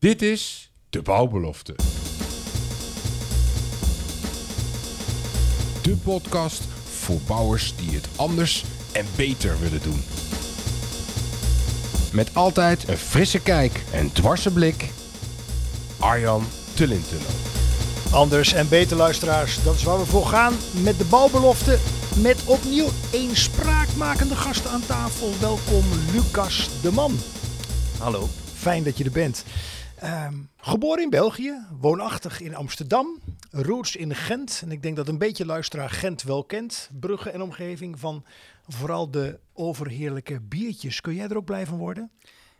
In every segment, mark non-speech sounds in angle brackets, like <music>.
Dit is De Bouwbelofte. De podcast voor bouwers die het anders en beter willen doen. Met altijd een frisse kijk en dwarse blik. Arjan Tullintunnel. Anders en beter luisteraars, dat is waar we voor gaan met de bouwbelofte. Met opnieuw één spraakmakende gasten aan tafel. Welkom Lucas de Man. Hallo. Fijn dat je er bent. Ehm, geboren in België, woonachtig in Amsterdam, roots in Gent. En ik denk dat een beetje luisteraar Gent wel kent. Brugge en omgeving van vooral de overheerlijke biertjes. Kun jij er ook blij van worden?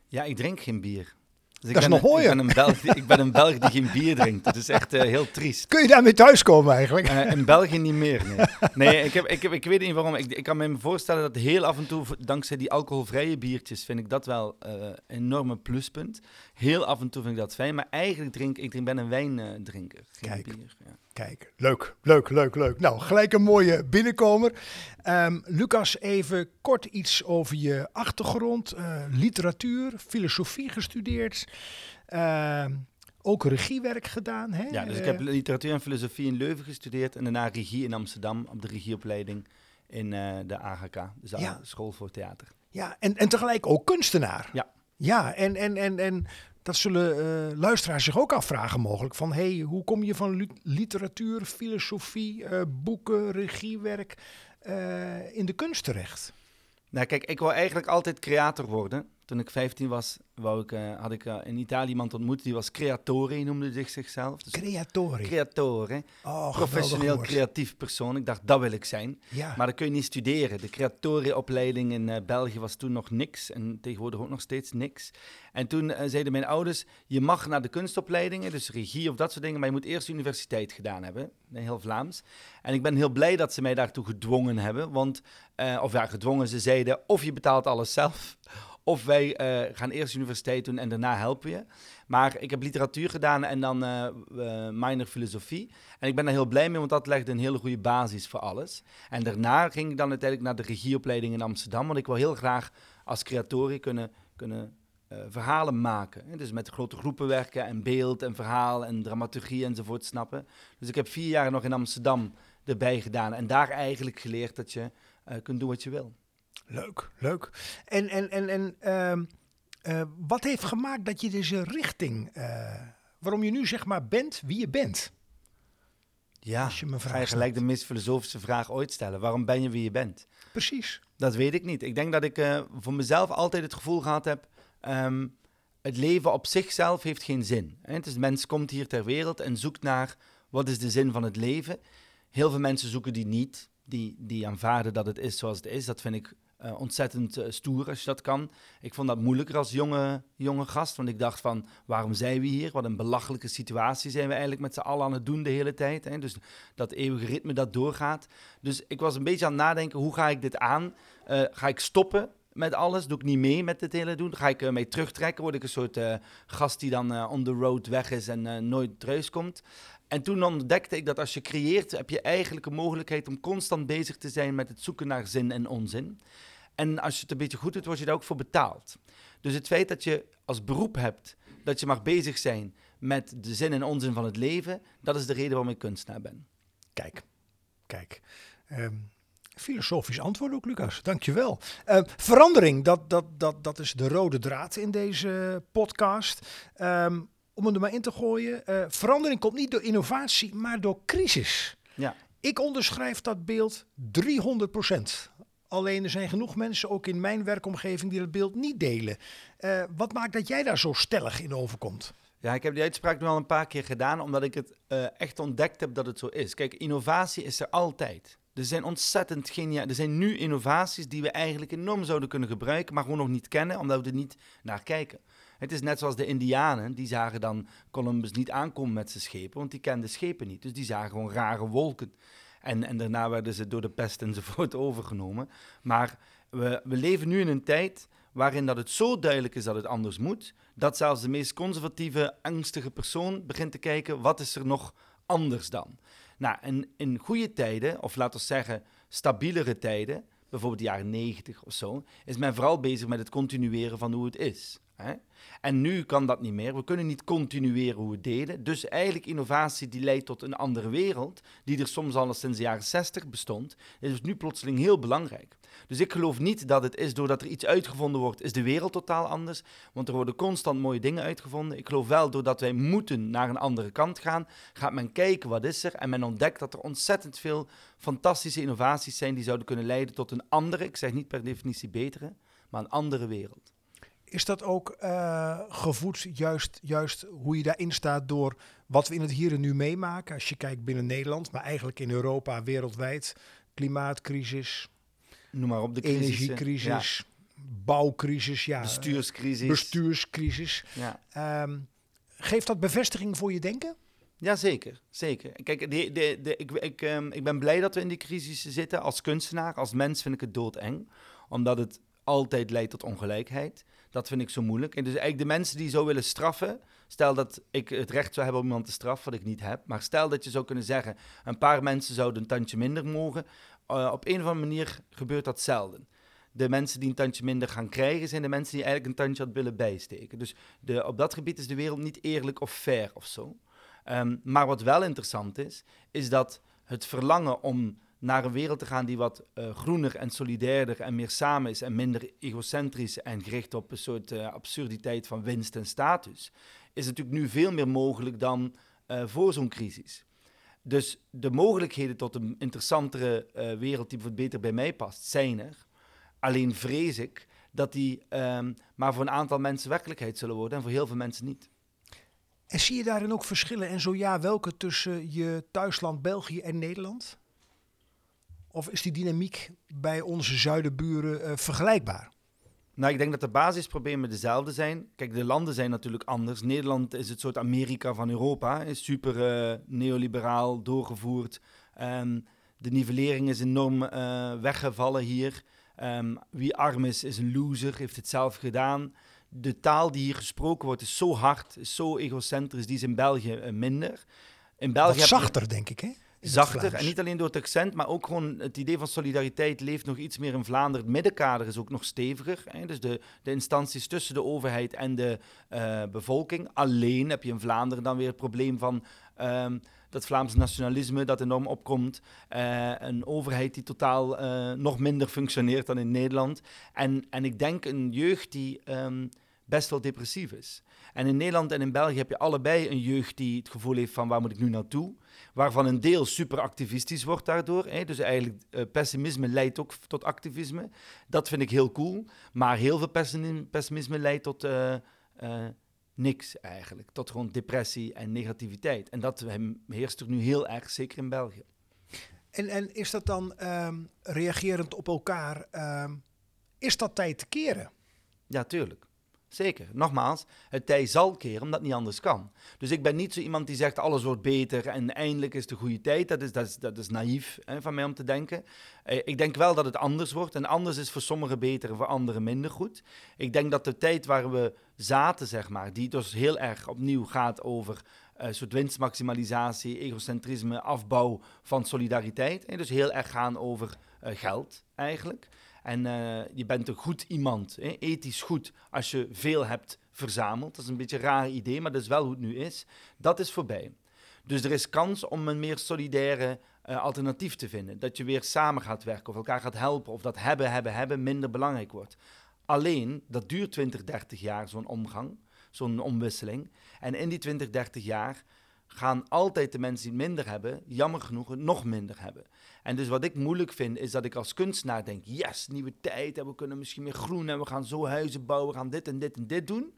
Ja, ik drink geen bier. Dus ik Dat is ben, nog mooier. Ik ben, een Belg, die- ik ben een Belg die geen bier drinkt. Dat is echt eh, heel triest. Kun je daarmee thuiskomen eigenlijk? Eh, in België niet meer, nee. Nee, ik, heb, ik, heb, ik weet niet waarom. Ik, ik kan me voorstellen dat heel af en toe, dankzij die alcoholvrije biertjes, vind ik dat wel eh, een enorme pluspunt. Heel af en toe vind ik dat fijn. Maar eigenlijk drink ik drink, ben een wijndrinker, geen Kijk. bier. Ja. Kijk, leuk, leuk, leuk, leuk. Nou, gelijk een mooie binnenkomer. Ehm, Lucas, even kort iets over je achtergrond. Eh, literatuur, filosofie gestudeerd. Ehm, ook regiewerk gedaan. Hè? ja, dus ik Eh, heb literatuur en filosofie in Leuven gestudeerd en daarna regie in Amsterdam op de regieopleiding in eh, de AGK, dus de Ja. School voor Theater. ja, en, en tegelijk ook kunstenaar. Ja. Ja, en, en, en, en dat zullen eh, luisteraars zich ook afvragen mogelijk. Van, hey, hoe kom je van li- literatuur, filosofie, eh, boeken, regiewerk eh, in de kunst terecht? Nou, kijk, ik wou eigenlijk altijd creator worden. Toen ik 15 was, wou ik, eh, had ik eh, in Italië iemand ontmoet, die was creatore, noemde zich zichzelf. Dus Creatori. creatore, Oh, professioneel creatief persoon. Ik dacht, dat wil ik zijn. Ja. Maar dat kun je niet studeren. De creatoreopleiding in eh, België was toen nog niks en tegenwoordig ook nog steeds niks. En toen zeiden mijn ouders, je mag naar de kunstopleidingen, dus regie of dat soort dingen, maar je moet eerst universiteit gedaan hebben. Heel Vlaams. En ik ben heel blij dat ze mij daartoe gedwongen hebben, want, of ja, gedwongen, ze zeiden, of je betaalt alles zelf, of wij eh, gaan eerst universiteit doen en daarna helpen je. Maar ik heb literatuur gedaan en dan eh, minor filosofie. En ik ben daar heel blij mee, want dat legde een hele goede basis voor alles. En daarna ging ik dan uiteindelijk naar de regieopleiding in Amsterdam. Want ik wil heel graag als creatorie kunnen, kunnen verhalen maken. Dus met grote groepen werken en beeld en verhaal en dramaturgie enzovoort snappen. Dus ik heb vier jaar nog in Amsterdam erbij gedaan. En daar eigenlijk geleerd dat je kunt doen wat je wil. Leuk, leuk. En, en, en, en ehm, eh, wat heeft gemaakt dat je deze richting, eh, waarom je nu zeg maar bent wie je bent? Ja, Als je me vraagt. gelijk de meest filosofische vraag ooit stellen. Waarom ben je wie je bent? Precies. Dat weet ik niet. Ik denk dat ik eh, voor mezelf altijd het gevoel gehad heb... ehm, het leven op zichzelf heeft geen zin. Hè? Het is, de mens komt hier ter wereld en zoekt naar... wat is de zin van het leven? Heel veel mensen zoeken die niet. Die, die aanvaarden dat het is zoals het is. Dat vind ik eh, ontzettend eh, stoer als je dat kan. Ik vond dat moeilijker als jonge, jonge gast. Want ik dacht van, waarom zijn we hier? Wat een belachelijke situatie zijn we eigenlijk met z'n allen aan het doen de hele tijd. Hè? Dus dat eeuwige ritme dat doorgaat. Dus ik was een beetje aan het nadenken, hoe ga ik dit aan? Eh, ga ik stoppen met alles? Doe ik niet mee met dit hele doen? Ga ik uh, mee terugtrekken? Word ik een soort gast die dan on the road weg is en nooit thuis komt? En toen ontdekte ik dat als je creëert, heb je eigenlijk een mogelijkheid om constant bezig te zijn met het zoeken naar zin en onzin. En als je het een beetje goed doet, word je daar ook voor betaald. Dus het feit dat je als beroep hebt dat je mag bezig zijn met de zin en onzin van het leven, dat is de reden waarom ik kunstenaar ben. Kijk, kijk. Ehm, filosofisch antwoord ook, Lucas. Dankjewel. Ehm verandering, dat, dat, dat, dat is de rode draad in deze podcast. Ehm, om hem er maar in te gooien. eh, verandering komt niet door innovatie, maar door crisis. Ja. Ik onderschrijf dat beeld 300% Alleen er zijn genoeg mensen, ook in mijn werkomgeving, die dat beeld niet delen. Eh, wat maakt dat jij daar zo stellig in overkomt? Ja, ik heb die uitspraak nu al een paar keer gedaan, omdat ik het eh, echt ontdekt heb dat het zo is. Kijk, innovatie is er altijd. Er zijn ontzettend geniaal. Er zijn nu innovaties die we eigenlijk enorm zouden kunnen gebruiken, maar gewoon nog niet kennen, omdat we er niet naar kijken. Het is net zoals de Indianen, die zagen dan Columbus niet aankomen met zijn schepen, want die kenden schepen niet. Dus die zagen gewoon rare wolken. En, en daarna werden ze door de pest enzovoort <laughs> overgenomen. Maar we, we leven nu in een tijd waarin dat het zo duidelijk is dat het anders moet, dat zelfs de meest conservatieve, angstige persoon begint te kijken, wat is er nog anders dan? Nou, in goede tijden, of laten we zeggen stabielere tijden, bijvoorbeeld de jaren 90 of zo, is men vooral bezig met het continueren van hoe het is. Hè? En nu kan dat niet meer. We kunnen niet continueren hoe we deden. Dus eigenlijk innovatie die leidt tot een andere wereld, die er soms al sinds de jaren 60 bestond, is nu plotseling heel belangrijk. Dus ik geloof niet dat het is doordat er iets uitgevonden wordt, is de wereld totaal anders. Want er worden constant mooie dingen uitgevonden. Ik geloof wel doordat wij moeten naar een andere kant gaan, gaat men kijken wat is er. En men ontdekt dat er ontzettend veel fantastische innovaties zijn die zouden kunnen leiden tot een andere, ik zeg niet per definitie betere, maar een andere wereld. Is dat ook uh, gevoed, juist, juist hoe je daarin staat door wat we in het hier en nu meemaken? Als je kijkt binnen Nederland, maar eigenlijk in Europa, wereldwijd, klimaatcrisis, Noem maar op de crisis, energiecrisis, bouwcrisis, ja, bestuurscrisis. bestuurscrisis. Ja. Um, geeft dat bevestiging voor je denken? Ja, zeker. zeker. Kijk, de, de, de, ik, ik, um, ik ben blij dat we in die crisis zitten. Als kunstenaar, als mens vind ik het doodeng. Omdat het altijd leidt tot ongelijkheid. Dat vind ik zo moeilijk. En dus eigenlijk de mensen die zo willen straffen. Stel dat ik het recht zou hebben om iemand te straffen, wat ik niet heb. Maar stel dat je zou kunnen zeggen: een paar mensen zouden een tandje minder mogen. Uh, op een of andere manier gebeurt dat zelden. De mensen die een tandje minder gaan krijgen, zijn de mensen die eigenlijk een tandje had willen bijsteken. Dus de, op dat gebied is de wereld niet eerlijk of fair of zo. Um, maar wat wel interessant is, is dat het verlangen om naar een wereld te gaan die wat uh, groener en solidairder en meer samen is en minder egocentrisch en gericht op een soort uh, absurditeit van winst en status, is natuurlijk nu veel meer mogelijk dan uh, voor zo'n crisis. Dus de mogelijkheden tot een interessantere wereld die beter bij mij past, zijn er. Alleen vrees ik dat die um, maar voor een aantal mensen werkelijkheid zullen worden en voor heel veel mensen niet. En zie je daarin ook verschillen? En zo ja, welke tussen je thuisland België en Nederland? Of is die dynamiek bij onze zuidenburen uh, vergelijkbaar? Nou, ik denk dat de basisproblemen dezelfde zijn. Kijk, de landen zijn natuurlijk anders. Nederland is het soort Amerika van Europa. Is super uh, neoliberaal doorgevoerd. Um, de nivellering is enorm uh, weggevallen hier. Um, wie arm is, is een loser, heeft het zelf gedaan. De taal die hier gesproken wordt is zo hard, is zo egocentrisch. Die is in België minder. In België Wat zachter, je... denk ik, hè? Zachter. En niet alleen door het accent, maar ook gewoon het idee van solidariteit leeft nog iets meer in Vlaanderen. Het middenkader is ook nog steviger. Hè? Dus de, de instanties tussen de overheid en de uh, bevolking. Alleen heb je in Vlaanderen dan weer het probleem van. Um, dat Vlaams nationalisme dat enorm opkomt. Uh, een overheid die totaal uh, nog minder functioneert dan in Nederland. En, en ik denk een jeugd die um, best wel depressief is. En in Nederland en in België heb je allebei een jeugd die het gevoel heeft van waar moet ik nu naartoe? Waarvan een deel super activistisch wordt daardoor. Hè? Dus eigenlijk uh, pessimisme leidt ook tot activisme. Dat vind ik heel cool. Maar heel veel pessimisme leidt tot uh, uh, niks eigenlijk. Tot gewoon depressie en negativiteit. En dat heerst er nu heel erg, zeker in België. En, en is dat dan um, reagerend op elkaar? Um, is dat tijd te keren? Ja, tuurlijk. Zeker. Nogmaals, het tij zal keren omdat het niet anders kan. Dus ik ben niet zo iemand die zegt alles wordt beter en eindelijk is de goede tijd. Dat is, dat is, dat is naïef hè, van mij om te denken. Eh, ik denk wel dat het anders wordt. En anders is voor sommigen beter en voor anderen minder goed. Ik denk dat de tijd waar we zaten, zeg maar, die dus heel erg opnieuw gaat over uh, soort winstmaximalisatie, egocentrisme, afbouw van solidariteit. En dus heel erg gaan over uh, geld eigenlijk. En uh, je bent een goed iemand, hè, ethisch goed, als je veel hebt verzameld. Dat is een beetje een raar idee, maar dat is wel hoe het nu is. Dat is voorbij. Dus er is kans om een meer solidaire uh, alternatief te vinden. Dat je weer samen gaat werken of elkaar gaat helpen. Of dat hebben, hebben, hebben minder belangrijk wordt. Alleen, dat duurt 20, 30 jaar, zo'n omgang, zo'n omwisseling. En in die 20, 30 jaar gaan altijd de mensen die minder hebben, jammer genoeg, nog minder hebben. En dus wat ik moeilijk vind, is dat ik als kunstenaar denk, yes, nieuwe tijd, en we kunnen misschien meer groen, en we gaan zo huizen bouwen, we gaan dit en dit en dit doen.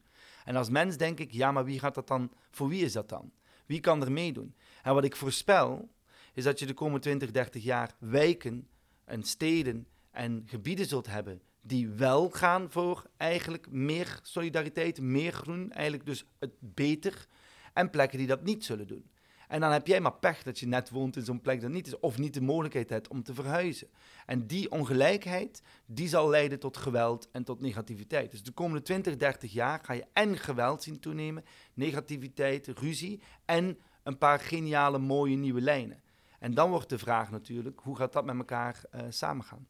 En als mens denk ik, ja, maar wie gaat dat dan, voor wie is dat dan? Wie kan er meedoen? En wat ik voorspel, is dat je de komende 20, 30 jaar wijken en steden en gebieden zult hebben die wel gaan voor eigenlijk meer solidariteit, meer groen, eigenlijk dus het beter en plekken die dat niet zullen doen. En dan heb jij maar pech dat je net woont in zo'n plek dat niet is, of niet de mogelijkheid hebt om te verhuizen. En die ongelijkheid, die zal leiden tot geweld en tot negativiteit. Dus de komende 20, 30 jaar ga je en geweld zien toenemen, negativiteit, ruzie en een paar geniale, mooie nieuwe lijnen. En dan wordt de vraag natuurlijk, hoe gaat dat met elkaar uh, samengaan?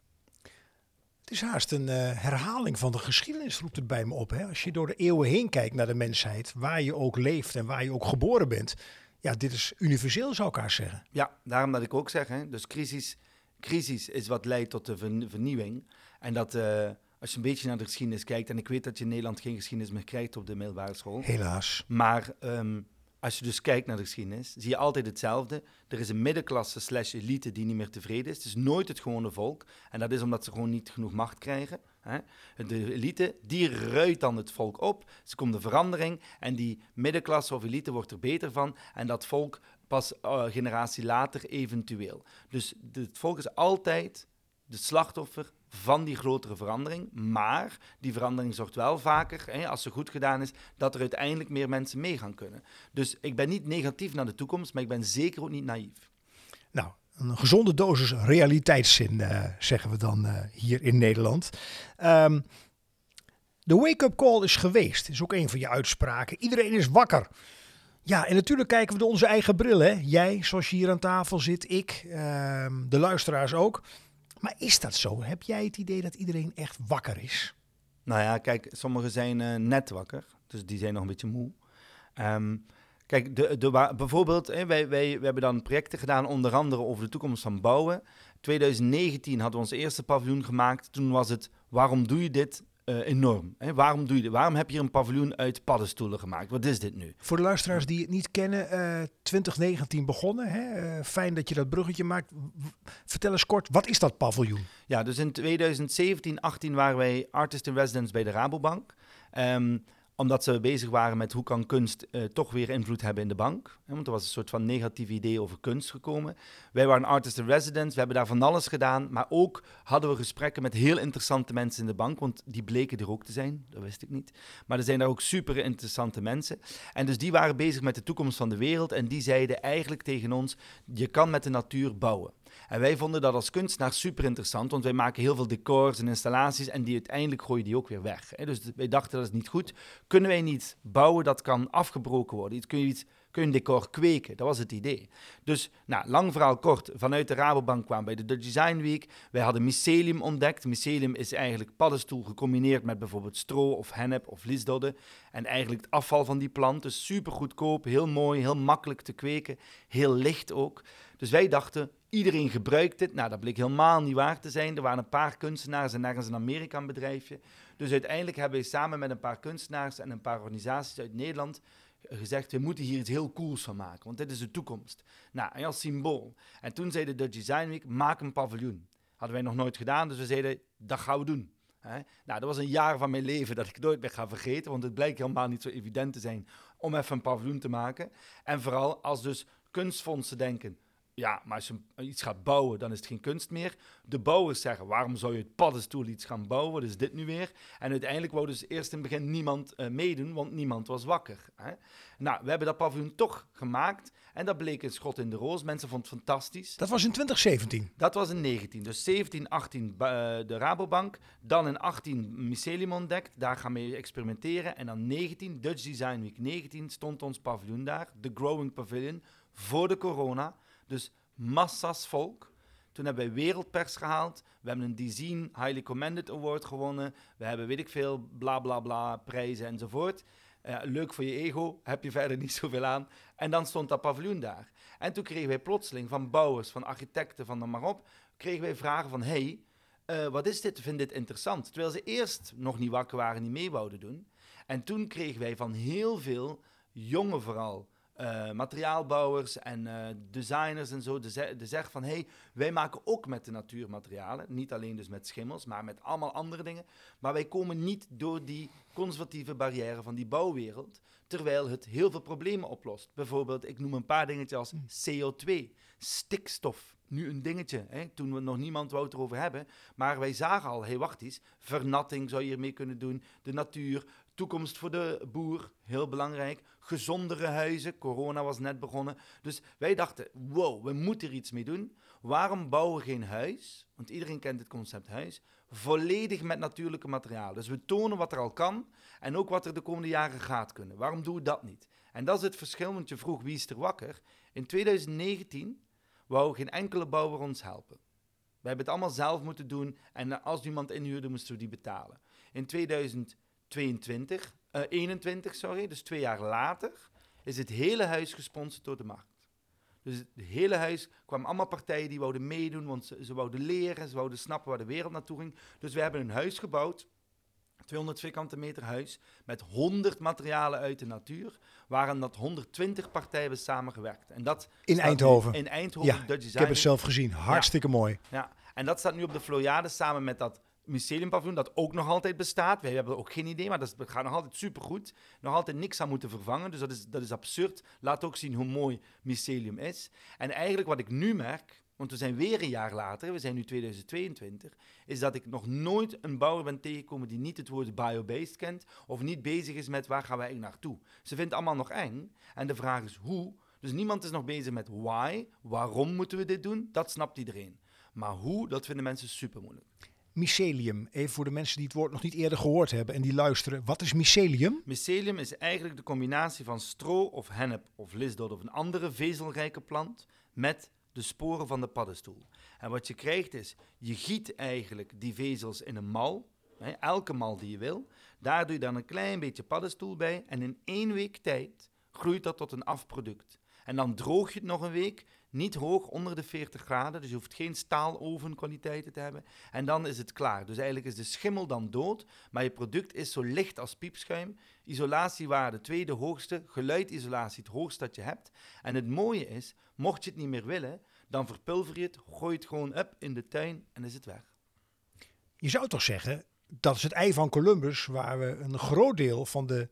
Het is haast een eh, herhaling van de geschiedenis, roept het bij me op. Hè? Als je door de eeuwen heen kijkt naar de mensheid, waar je ook leeft en waar je ook geboren bent. Ja, dit is universeel, zou ik haar zeggen. Ja, daarom dat ik ook zeg, hè, dus crisis, crisis is wat leidt tot de vernieuwing. En dat eh, als je een beetje naar de geschiedenis kijkt, en ik weet dat je in Nederland geen geschiedenis meer krijgt op de middelbare school. Helaas. Maar ehm, als je dus kijkt naar de geschiedenis, zie je altijd hetzelfde. Er is een middenklasse slash elite die niet meer tevreden is. Het is nooit het gewone volk. En dat is omdat ze gewoon niet genoeg macht krijgen. Hè. De elite, die ruit dan het volk op. Ze komt de verandering en die middenklasse of elite wordt er beter van. En dat volk pas uh, generatie later eventueel. Dus het volk is altijd de slachtoffer van die grotere verandering. Maar die verandering zorgt wel vaker, hè, als ze goed gedaan is, dat er uiteindelijk meer mensen mee gaan kunnen. Dus ik ben niet negatief naar de toekomst, maar ik ben zeker ook niet naïef. Nou, een gezonde dosis realiteitszin, uh, zeggen we dan uh, hier in Nederland. Um, de wake-up call is geweest, is ook een van je uitspraken. Iedereen is wakker. Ja, en natuurlijk kijken we door onze eigen bril. Hè? Jij, zoals je hier aan tafel zit, ik, uh, de luisteraars ook. Maar is dat zo? Heb jij het idee dat iedereen echt wakker is? Nou ja, kijk, sommigen zijn uh, net wakker, dus die zijn nog een beetje moe. Um, kijk, de, de, bijvoorbeeld, hè, wij, wij, hebben dan projecten gedaan, onder andere over de toekomst van bouwen. 2019 hadden we ons eerste paviljoen gemaakt. Toen was het, waarom doe je dit? Uh, enorm. Hè? Waarom, doe je dit? Waarom heb je een paviljoen uit paddenstoelen gemaakt? Wat is dit nu? Voor de luisteraars die het niet kennen, uh, 2019 begonnen. Hè? Uh, fijn dat je dat bruggetje maakt. Vertel eens kort, wat is dat paviljoen? Ja, dus in 2017, 18 waren wij artist in residence bij de Rabobank. Um, omdat ze bezig waren met hoe kan kunst uh, toch weer invloed hebben in de bank. Want er was een soort van negatief idee over kunst gekomen. Wij waren artist in residence, we hebben daar van alles gedaan. Maar ook hadden we gesprekken met heel interessante mensen in de bank. Want die bleken er ook te zijn, dat wist ik niet. Maar er zijn daar ook super interessante mensen. En dus die waren bezig met de toekomst van de wereld. En die zeiden eigenlijk tegen ons, je kan met de natuur bouwen. En wij vonden dat als kunstenaar super interessant, want wij maken heel veel decors en installaties en die uiteindelijk gooien die ook weer weg. Dus wij dachten dat is niet goed. Kunnen wij niet bouwen dat kan afgebroken worden? Kun je iets kun je een decor kweken. Dat was het idee. Dus, nou, lang verhaal kort. Vanuit de Rabobank kwamen bij de Design Week. Wij hadden mycelium ontdekt. Mycelium is eigenlijk paddenstoel gecombineerd met bijvoorbeeld stro of hennep of liesdodde. En eigenlijk het afval van die plant. Dus super goedkoop, heel mooi, heel makkelijk te kweken. Heel licht ook. Dus wij dachten, iedereen gebruikt dit. Nou, dat bleek helemaal niet waar te zijn. Er waren een paar kunstenaars en ergens een Amerika een bedrijfje. Dus uiteindelijk hebben we samen met een paar kunstenaars en een paar organisaties uit Nederland gezegd, we moeten hier iets heel cools van maken, want dit is de toekomst. Nou, en als symbool. En toen zei de Design Week, maak een paviljoen. Hadden wij nog nooit gedaan, dus we zeiden, dat gaan we doen. Nou, dat was een jaar van mijn leven dat ik nooit meer ga vergeten, want het blijkt helemaal niet zo evident te zijn om even een paviljoen te maken. En vooral als dus kunstfondsen denken, ja, maar als je iets gaat bouwen, dan is het geen kunst meer. De bouwers zeggen, waarom zou je het paddenstoel iets gaan bouwen? Wat is dit nu weer? En uiteindelijk wou dus eerst in het begin niemand uh, meedoen, want niemand was wakker. Hè? Nou, we hebben dat paviljoen toch gemaakt. En dat bleek een schot in de roos. Mensen vonden het fantastisch. Dat was in 2017? Dat was in 19. Dus 17, 18 uh, de Rabobank. Dan in 18 Mycelium ontdekt. Daar gaan we experimenteren. En dan 19, Dutch Design Week 19, stond ons paviljoen daar. De Growing Pavilion. Voor de corona. Dus massa's volk. Toen hebben wij wereldpers gehaald. We hebben een Design Highly Commended Award gewonnen. We hebben weet ik veel, bla bla bla, prijzen enzovoort. Uh, leuk voor je ego, heb je verder <laughs> niet zoveel aan. En dan stond dat paviljoen daar. En toen kregen wij plotseling van bouwers, van architecten, van de maar op, kregen wij vragen van, hey, uh, wat is dit, vind dit interessant? Terwijl ze eerst nog niet wakker waren, niet mee wouden doen. En toen kregen wij van heel veel, jongen vooral, uh, materiaalbouwers en uh, designers en zo, de, ze de zeg van hey, wij maken ook met de natuurmaterialen, niet alleen dus met schimmels, maar met allemaal andere dingen. Maar wij komen niet door die conservatieve barrière van die bouwwereld, terwijl het heel veel problemen oplost. Bijvoorbeeld, ik noem een paar dingetjes als CO2, stikstof. Nu een dingetje, hè? toen we nog niemand wou het erover hebben. Maar wij zagen al, hé hey, wacht eens, vernatting zou je hiermee kunnen doen. De natuur, toekomst voor de boer, heel belangrijk. Gezondere huizen, corona was net begonnen. Dus wij dachten, wow, we moeten er iets mee doen. Waarom bouwen we geen huis? Want iedereen kent het concept huis. Volledig met natuurlijke materialen. Dus we tonen wat er al kan en ook wat er de komende jaren gaat kunnen. Waarom doen we dat niet? En dat is het verschil, want je vroeg wie is er wakker. In 2019 wou geen enkele bouwer ons helpen. We hebben het allemaal zelf moeten doen. En als iemand inhuurde, moesten we die betalen. In 2022, uh, 21, sorry, dus twee jaar later, is het hele huis gesponsord door de markt. Dus het hele huis kwamen allemaal partijen die wouden meedoen, want ze, ze wouden leren, ze wouden snappen waar de wereld naartoe ging. Dus we hebben een huis gebouwd 200 vierkante meter huis met 100 materialen uit de natuur, waren dat 120 partijen hebben samengewerkt. En dat in Eindhoven. In Eindhoven, ja, Dutch Ik heb het zelf gezien. Hartstikke mooi. Ja, en dat staat nu op de Floriade samen met dat Mycelium dat ook nog altijd bestaat. Wij hebben ook geen idee, maar dat gaat nog altijd supergoed. Nog altijd niks aan moeten vervangen, dus dat is, dat is absurd. Laat ook zien hoe mooi mycelium is. En eigenlijk wat ik nu merk, want we zijn weer een jaar later, we zijn nu 2022, is dat ik nog nooit een bouwer ben tegengekomen die niet het woord biobased kent of niet bezig is met waar gaan wij eigenlijk naartoe. Ze vindt allemaal nog eng en de vraag is hoe. Dus niemand is nog bezig met why, waarom moeten we dit doen, dat snapt iedereen. Maar hoe, dat vinden mensen super moeilijk. Mycelium, even voor de mensen die het woord nog niet eerder gehoord hebben en die luisteren. Wat is mycelium? Mycelium is eigenlijk de combinatie van stro of hennep of lisdod of een andere vezelrijke plant met de sporen van de paddenstoel. En wat je krijgt is, je giet eigenlijk die vezels in een mal, hè, elke mal die je wil. Daar doe je dan een klein beetje paddenstoel bij en in één week tijd groeit dat tot een afproduct. En dan droog je het nog een week, niet hoog onder de 40 graden, dus je hoeft geen staalovenkwaliteiten te hebben. En dan is het klaar. Dus eigenlijk is de schimmel dan dood, maar je product is zo licht als piepschuim. Isolatiewaarde tweede hoogste, geluidisolatie het hoogste dat je hebt. En het mooie is, mocht je het niet meer willen, dan verpulver je het, gooi het gewoon up in de tuin en is het weg. Je zou toch zeggen, dat is het ei van Columbus, waar we een groot deel van de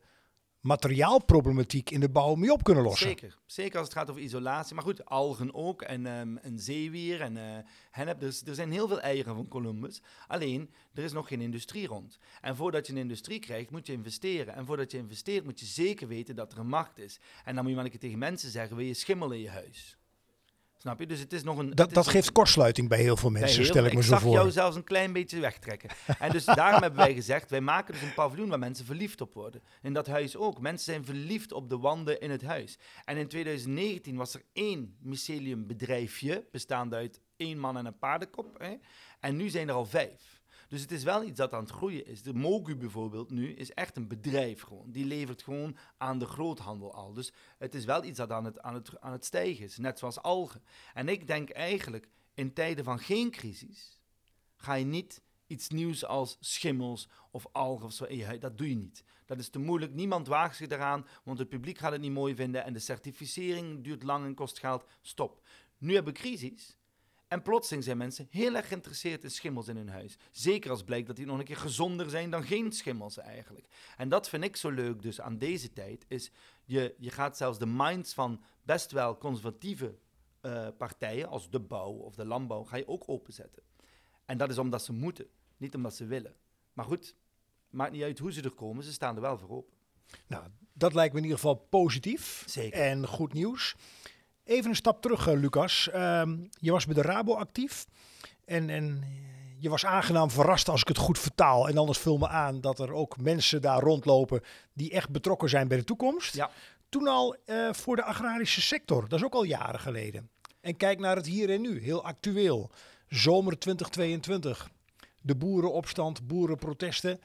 materiaalproblematiek in de bouw mee op kunnen lossen. Zeker, zeker als het gaat over isolatie. Maar goed, algen ook en um, zeewier en uh, hennep. Dus er zijn heel veel eieren van Columbus. Alleen, er is nog geen industrie rond. En voordat je een industrie krijgt, moet je investeren. En voordat je investeert, moet je zeker weten dat er een markt is. En dan moet je wel een keer tegen mensen zeggen, wil je schimmel in je huis? Snap je? Dus het is nog een. Dat, dat geeft kortsluiting bij heel veel mensen, stel ik me zo voor. Ik zag jou zelfs een klein beetje wegtrekken. En dus <laughs> daarom hebben wij gezegd: wij maken dus een paviljoen waar mensen verliefd op worden. In dat huis ook. Mensen zijn verliefd op de wanden in het huis. En in 2019 was er één myceliumbedrijfje, bestaande uit één man en een paardenkop. Hè? En nu zijn er al vijf. Dus het is wel iets dat aan het groeien is. De Mogu bijvoorbeeld nu is echt een bedrijf gewoon. Die levert gewoon aan de groothandel al. Dus het is wel iets dat aan het, aan het, aan het stijgen is, net zoals algen. En ik denk eigenlijk, in tijden van geen crisis, ga je niet iets nieuws als schimmels of algen of zo Dat doe je niet. Dat is te moeilijk. Niemand waagt zich eraan, want het publiek gaat het niet mooi vinden en de certificering duurt lang en kost geld. Stop. Nu hebben we crisis. En plotseling zijn mensen heel erg geïnteresseerd in schimmels in hun huis. Zeker als blijkt dat die nog een keer gezonder zijn dan geen schimmels eigenlijk. En dat vind ik zo leuk dus aan deze tijd, is je, je gaat zelfs de minds van best wel conservatieve uh, partijen, als de bouw of de landbouw, ga je ook openzetten. En dat is omdat ze moeten, niet omdat ze willen. Maar goed, maakt niet uit hoe ze er komen, ze staan er wel voor open. Nou, dat lijkt me in ieder geval positief Zeker. en goed nieuws. Even een stap terug, uh, Lucas. Ehm, je was bij de Rabo actief. En, en je was aangenaam verrast als ik het goed vertaal. En anders vul me aan dat er ook mensen daar rondlopen die echt betrokken zijn bij de toekomst. Ja. Toen al uh, voor de agrarische sector. Dat is ook al jaren geleden. En kijk naar het hier en nu. Heel actueel. Zomer 2022. De boerenopstand, boerenprotesten.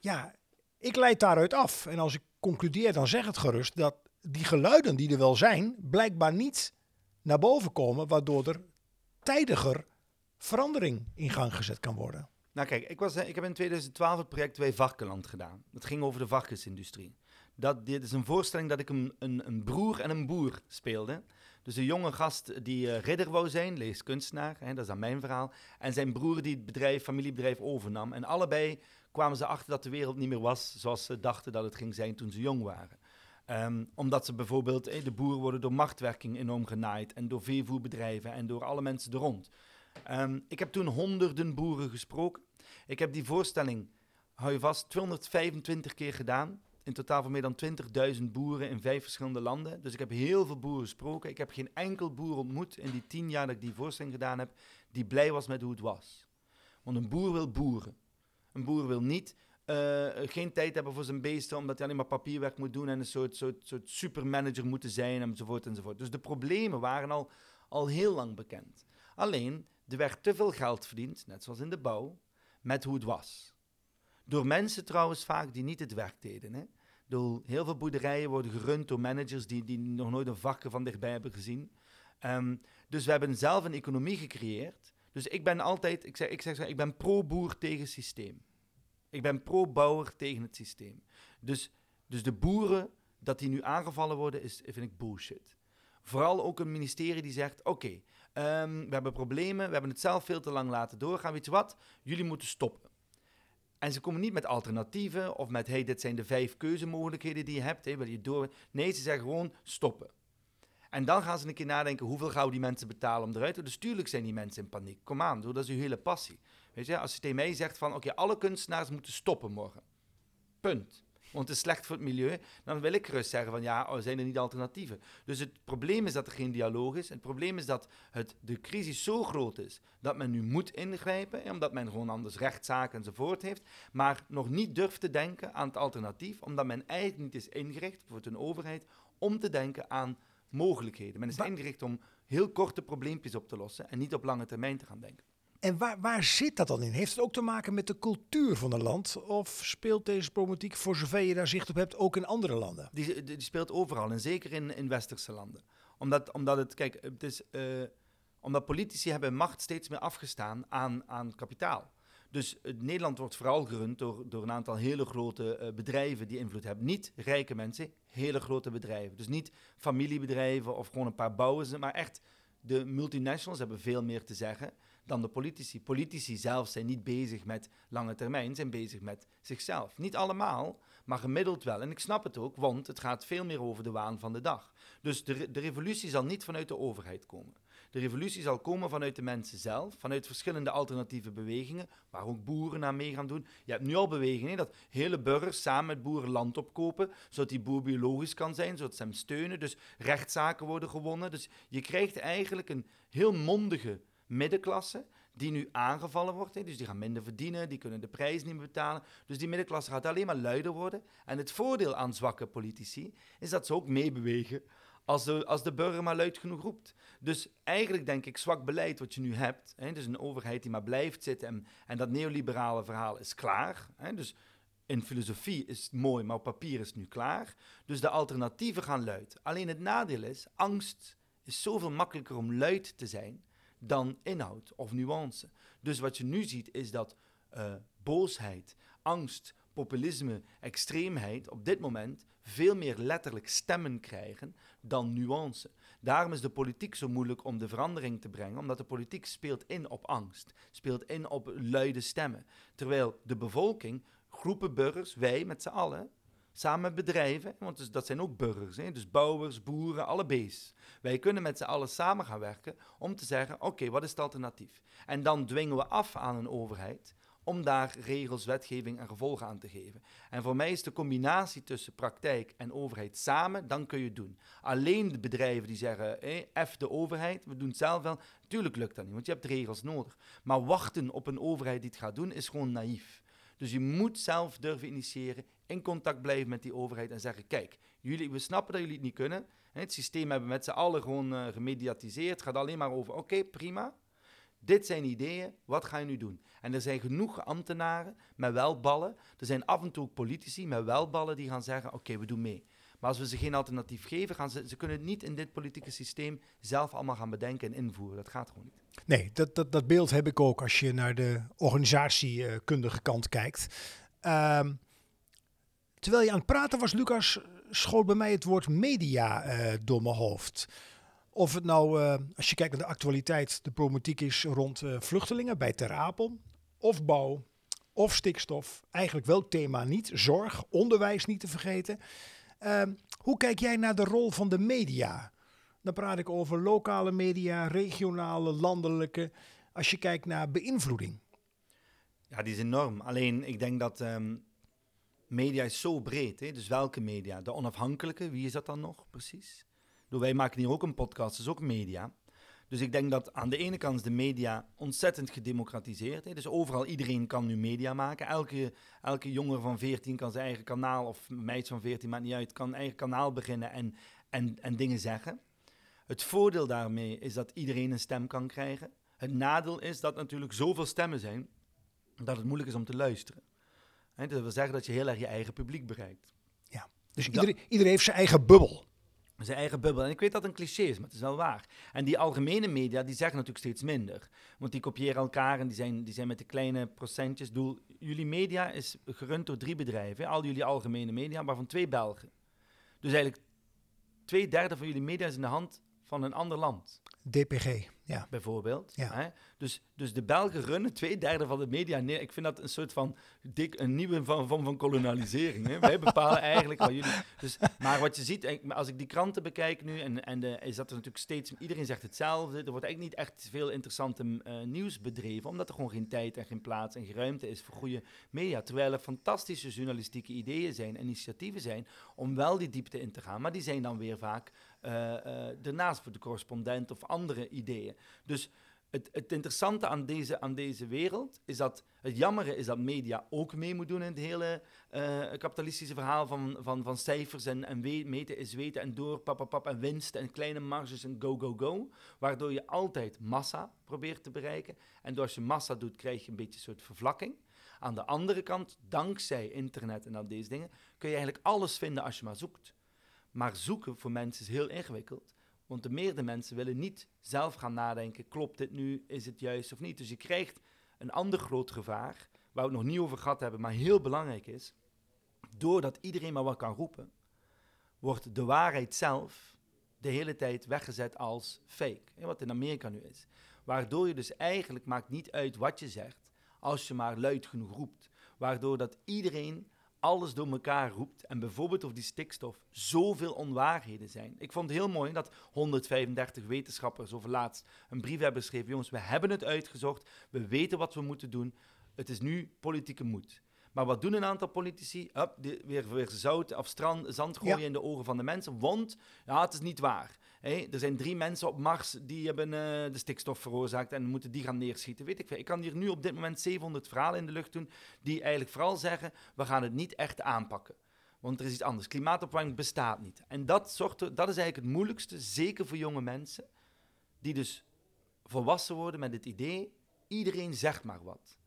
Ja, ik leid daaruit af. En als ik concludeer, dan zeg het gerust dat die geluiden die er wel zijn, blijkbaar niet naar boven komen, waardoor er tijdiger verandering in gang gezet kan worden. Nou kijk, ik, was, ik heb in 2012 het project Wij Varkenland gedaan. Dat ging over de varkensindustrie. Dat, dit is een voorstelling dat ik een, een, een broer en een boer speelde. Dus een jonge gast die uh, ridder wou zijn, lees kunstenaar, hè, dat is dan mijn verhaal. En zijn broer die het bedrijf, familiebedrijf overnam. En allebei kwamen ze achter dat de wereld niet meer was zoals ze dachten dat het ging zijn toen ze jong waren. Um, omdat ze bijvoorbeeld, eh, de boeren worden door machtwerking enorm genaaid en door veevoerbedrijven en door alle mensen er rond. Um, ik heb toen honderden boeren gesproken. Ik heb die voorstelling, hou je vast, 225 keer gedaan. In totaal van meer dan 20.000 boeren in vijf verschillende landen. Dus ik heb heel veel boeren gesproken. Ik heb geen enkel boer ontmoet in die tien jaar dat ik die voorstelling gedaan heb, die blij was met hoe het was. Want een boer wil boeren. Een boer wil niet uh, geen tijd hebben voor zijn beesten, omdat hij alleen maar papierwerk moet doen en een soort, soort, soort supermanager moeten zijn enzovoort enzovoort. Dus de problemen waren al, al heel lang bekend. Alleen, er werd te veel geld verdiend, net zoals in de bouw, met hoe het was. Door mensen trouwens vaak die niet het werk deden. Hè? Door heel veel boerderijen worden gerund door managers die, die nog nooit een varken van dichtbij hebben gezien. Ehm, dus we hebben zelf een economie gecreëerd. Dus ik ben altijd, ik zeg, ik zeg, ik ben pro-boer tegen systeem. Ik ben pro-bouwer tegen het systeem. Dus, dus de boeren, dat die nu aangevallen worden, is, vind ik bullshit. Vooral ook een ministerie die zegt: Oké, ehm, we hebben problemen, we hebben het zelf veel te lang laten doorgaan. Weet je wat? Jullie moeten stoppen. En ze komen niet met alternatieven of met: hey, dit zijn de vijf keuzemogelijkheden die je hebt. Hey, wil je door? Nee, ze zeggen gewoon: stoppen. En dan gaan ze een keer nadenken: hoeveel gaan die mensen betalen om eruit te Dus tuurlijk zijn die mensen in paniek. Kom aan, dat is uw hele passie. Weet je, als je tegen mij zegt: van oké, alle kunstenaars moeten stoppen morgen. Punt want het is slecht voor het milieu, dan wil ik gerust zeggen van ja, er zijn er niet alternatieven. Dus het probleem is dat er geen dialoog is. Het probleem is dat het, de crisis zo groot is dat men nu moet ingrijpen, omdat men gewoon anders rechtszaken enzovoort heeft, maar nog niet durft te denken aan het alternatief, omdat men eigenlijk niet is ingericht voor een overheid om te denken aan mogelijkheden. Men is ingericht om heel korte probleempjes op te lossen en niet op lange termijn te gaan denken. En waar, waar zit dat dan in? Heeft het ook te maken met de cultuur van een land? Of speelt deze problematiek, voor zover je daar zicht op hebt, ook in andere landen? Die, die speelt overal en zeker in, in westerse landen. Omdat, omdat het, kijk, het is, uh, omdat politici hebben macht steeds meer afgestaan aan, aan kapitaal. Dus uh, Nederland wordt vooral gerund door, door een aantal hele grote uh, bedrijven die invloed hebben. Niet rijke mensen, hele grote bedrijven. Dus niet familiebedrijven of gewoon een paar bouwers, maar echt de multinationals hebben veel meer te zeggen dan de politici. Politici zelf zijn niet bezig met lange termijn, zijn bezig met zichzelf. Niet allemaal, maar gemiddeld wel. En ik snap het ook, want het gaat veel meer over de waan van de dag. Dus de, de revolutie zal niet vanuit de overheid komen. De revolutie zal komen vanuit de mensen zelf, vanuit verschillende alternatieve bewegingen, waar ook boeren aan mee gaan doen. Je hebt nu al bewegingen dat hele burgers samen met boeren land opkopen, zodat die boer biologisch kan zijn, zodat ze hem steunen. Dus rechtszaken worden gewonnen. Dus je krijgt eigenlijk een heel mondige middenklasse die nu aangevallen wordt. Dus die gaan minder verdienen, die kunnen de prijs niet meer betalen. Dus die middenklasse gaat alleen maar luider worden. En het voordeel aan zwakke politici is dat ze ook meebewegen als de, als de burger maar luid genoeg roept. Dus eigenlijk denk ik zwak beleid wat je nu hebt. Hè, dus een overheid die maar blijft zitten en, en dat neoliberale verhaal is klaar. Hè, dus in filosofie is het mooi, maar op papier is het nu klaar. Dus de alternatieven gaan luid. Alleen het nadeel is, angst is zoveel makkelijker om luid te zijn dan inhoud of nuance. Dus wat je nu ziet is dat uh, boosheid, angst, populisme, extreemheid op dit moment veel meer letterlijk stemmen krijgen dan nuance. Daarom is de politiek zo moeilijk om de verandering te brengen, omdat de politiek speelt in op angst, speelt in op luide stemmen. Terwijl de bevolking, groepen burgers, wij met z'n allen, samen met bedrijven, want dus, dat zijn ook burgers, hè? dus bouwers, boeren, alle bees. Wij kunnen met z'n allen samen gaan werken om te zeggen, oké, wat is het alternatief? En dan dwingen we af aan een overheid om daar regels, wetgeving en gevolgen aan te geven. En voor mij is de combinatie tussen praktijk en overheid samen, dan kun je het doen. Alleen de bedrijven die zeggen, eh, F de overheid, we doen het zelf wel, natuurlijk lukt dat niet, want je hebt regels nodig. Maar wachten op een overheid die het gaat doen, is gewoon naïef. Dus je moet zelf durven initiëren, in contact blijven met die overheid en zeggen: Kijk, jullie, we snappen dat jullie het niet kunnen. Het systeem hebben we met z'n allen gewoon uh, gemediatiseerd. Het gaat alleen maar over: Oké, prima. Dit zijn ideeën, wat ga je nu doen? En er zijn genoeg ambtenaren met wel ballen. Er zijn af en toe ook politici met wel ballen die gaan zeggen: Oké, we doen mee. Maar als we ze geen alternatief geven, gaan ze, ze kunnen het niet in dit politieke systeem zelf allemaal gaan bedenken en invoeren. Dat gaat gewoon niet. Nee, dat, dat, dat beeld heb ik ook als je naar de organisatiekundige kant kijkt. Ehm, terwijl je aan het praten was, Lucas, schoot bij mij het woord media uh, door mijn hoofd. Of het nou, uh, als je kijkt naar de actualiteit, de problematiek is rond uh, vluchtelingen bij Ter Apel, of bouw, of stikstof. Eigenlijk wel thema niet. Zorg, onderwijs niet te vergeten. Ehm, hoe kijk jij naar de rol van de media? Dan praat ik over lokale media, regionale, landelijke. Als je kijkt naar beïnvloeding. Ja, die is enorm. Alleen ik denk dat um, media is zo breed. Hè? Dus welke media? De onafhankelijke, wie is dat dan nog precies? Wij maken hier ook een podcast, is ook media. Dus ik denk dat aan de ene kant de media ontzettend gedemocratiseerd. is. Dus overal, iedereen kan nu media maken. Elke, elke jongen van 14 kan zijn eigen kanaal, of meid van 14, maakt niet uit, kan eigen kanaal beginnen en, en, en dingen zeggen. Het voordeel daarmee is dat iedereen een stem kan krijgen. Het nadeel is dat natuurlijk zoveel stemmen zijn dat het moeilijk is om te luisteren. Hè, dat wil zeggen dat je heel erg je eigen publiek bereikt. Ja. Dus iedereen, iedereen heeft zijn eigen bubbel. Zijn eigen bubbel. En ik weet dat het een cliché is, maar het is wel waar. En die algemene media, die zeggen natuurlijk steeds minder. Want die kopiëren elkaar en die zijn, die zijn met de kleine procentjes. Ik bedoel, jullie media is gerund door drie bedrijven. Al jullie algemene media, waarvan twee Belgen. Dus eigenlijk twee derde van jullie media is in de hand van een ander land, DPG, ja. bijvoorbeeld. Ja. Hè? Dus, dus de Belgen runnen twee derde van de media. Nee, ik vind dat een soort van dik, een nieuwe vorm van, van kolonialisering. Hè? Wij bepalen <laughs> eigenlijk wat jullie. Dus, maar wat je ziet, ik- als ik die kranten bekijk nu, en, en de, is dat er natuurlijk steeds. Iedereen zegt hetzelfde. Er wordt eigenlijk niet echt veel interessante eh, nieuws bedreven, omdat er gewoon geen tijd en geen plaats en geen ruimte is voor goede media. Terwijl er fantastische journalistieke ideeën zijn, initiatieven zijn, om wel die diepte in te gaan. Maar die zijn dan weer vaak eh, eh, ernaast voor de correspondent of andere ideeën. Dus het, het interessante aan deze, aan deze wereld is dat het jammere is dat media ook mee moet doen in het hele eh, kapitalistische verhaal van, van, van cijfers en, en meten is weten en door pap, en winst en kleine marges en go, go, go. Waardoor je altijd massa probeert te bereiken. En door als je massa doet, krijg je een beetje een soort vervlakking. Aan de andere kant, dankzij internet en al deze dingen, kun je eigenlijk alles vinden als je maar zoekt. Maar zoeken voor mensen is heel ingewikkeld. Want de meerdere mensen willen niet zelf gaan nadenken: klopt dit nu? Is het juist of niet? Dus je krijgt een ander groot gevaar, waar we het nog niet over gehad hebben, maar heel belangrijk is. Doordat iedereen maar wat kan roepen, wordt de waarheid zelf de hele tijd weggezet als fake. Wat in Amerika nu is. Waardoor je dus eigenlijk maakt niet uit wat je zegt, als je maar luid genoeg roept. Waardoor dat iedereen alles door elkaar roept. En bijvoorbeeld over die stikstof zoveel onwaarheden zijn. Ik vond het heel mooi dat 135 wetenschappers over laatst een brief hebben geschreven. Jongens, we hebben het uitgezocht. We weten wat we moeten doen. Het is nu politieke moed. Maar wat doen een aantal politici? Up, die- weer, weer zout of strand, zand gooien Ja. in de ogen van de mensen. Want ja, het is niet waar. Er zijn drie mensen op Mars die hebben eh, de stikstof veroorzaakt en moeten die gaan neerschieten. Weet ik veel. Ik kan hier nu op dit moment 700 verhalen in de lucht doen die eigenlijk vooral zeggen, we gaan het niet echt aanpakken. Want er is iets anders. Klimaatopwarming bestaat niet. En dat, zorgt er, dat is eigenlijk het moeilijkste, zeker voor jonge mensen, die dus volwassen worden met het idee, iedereen zegt maar wat.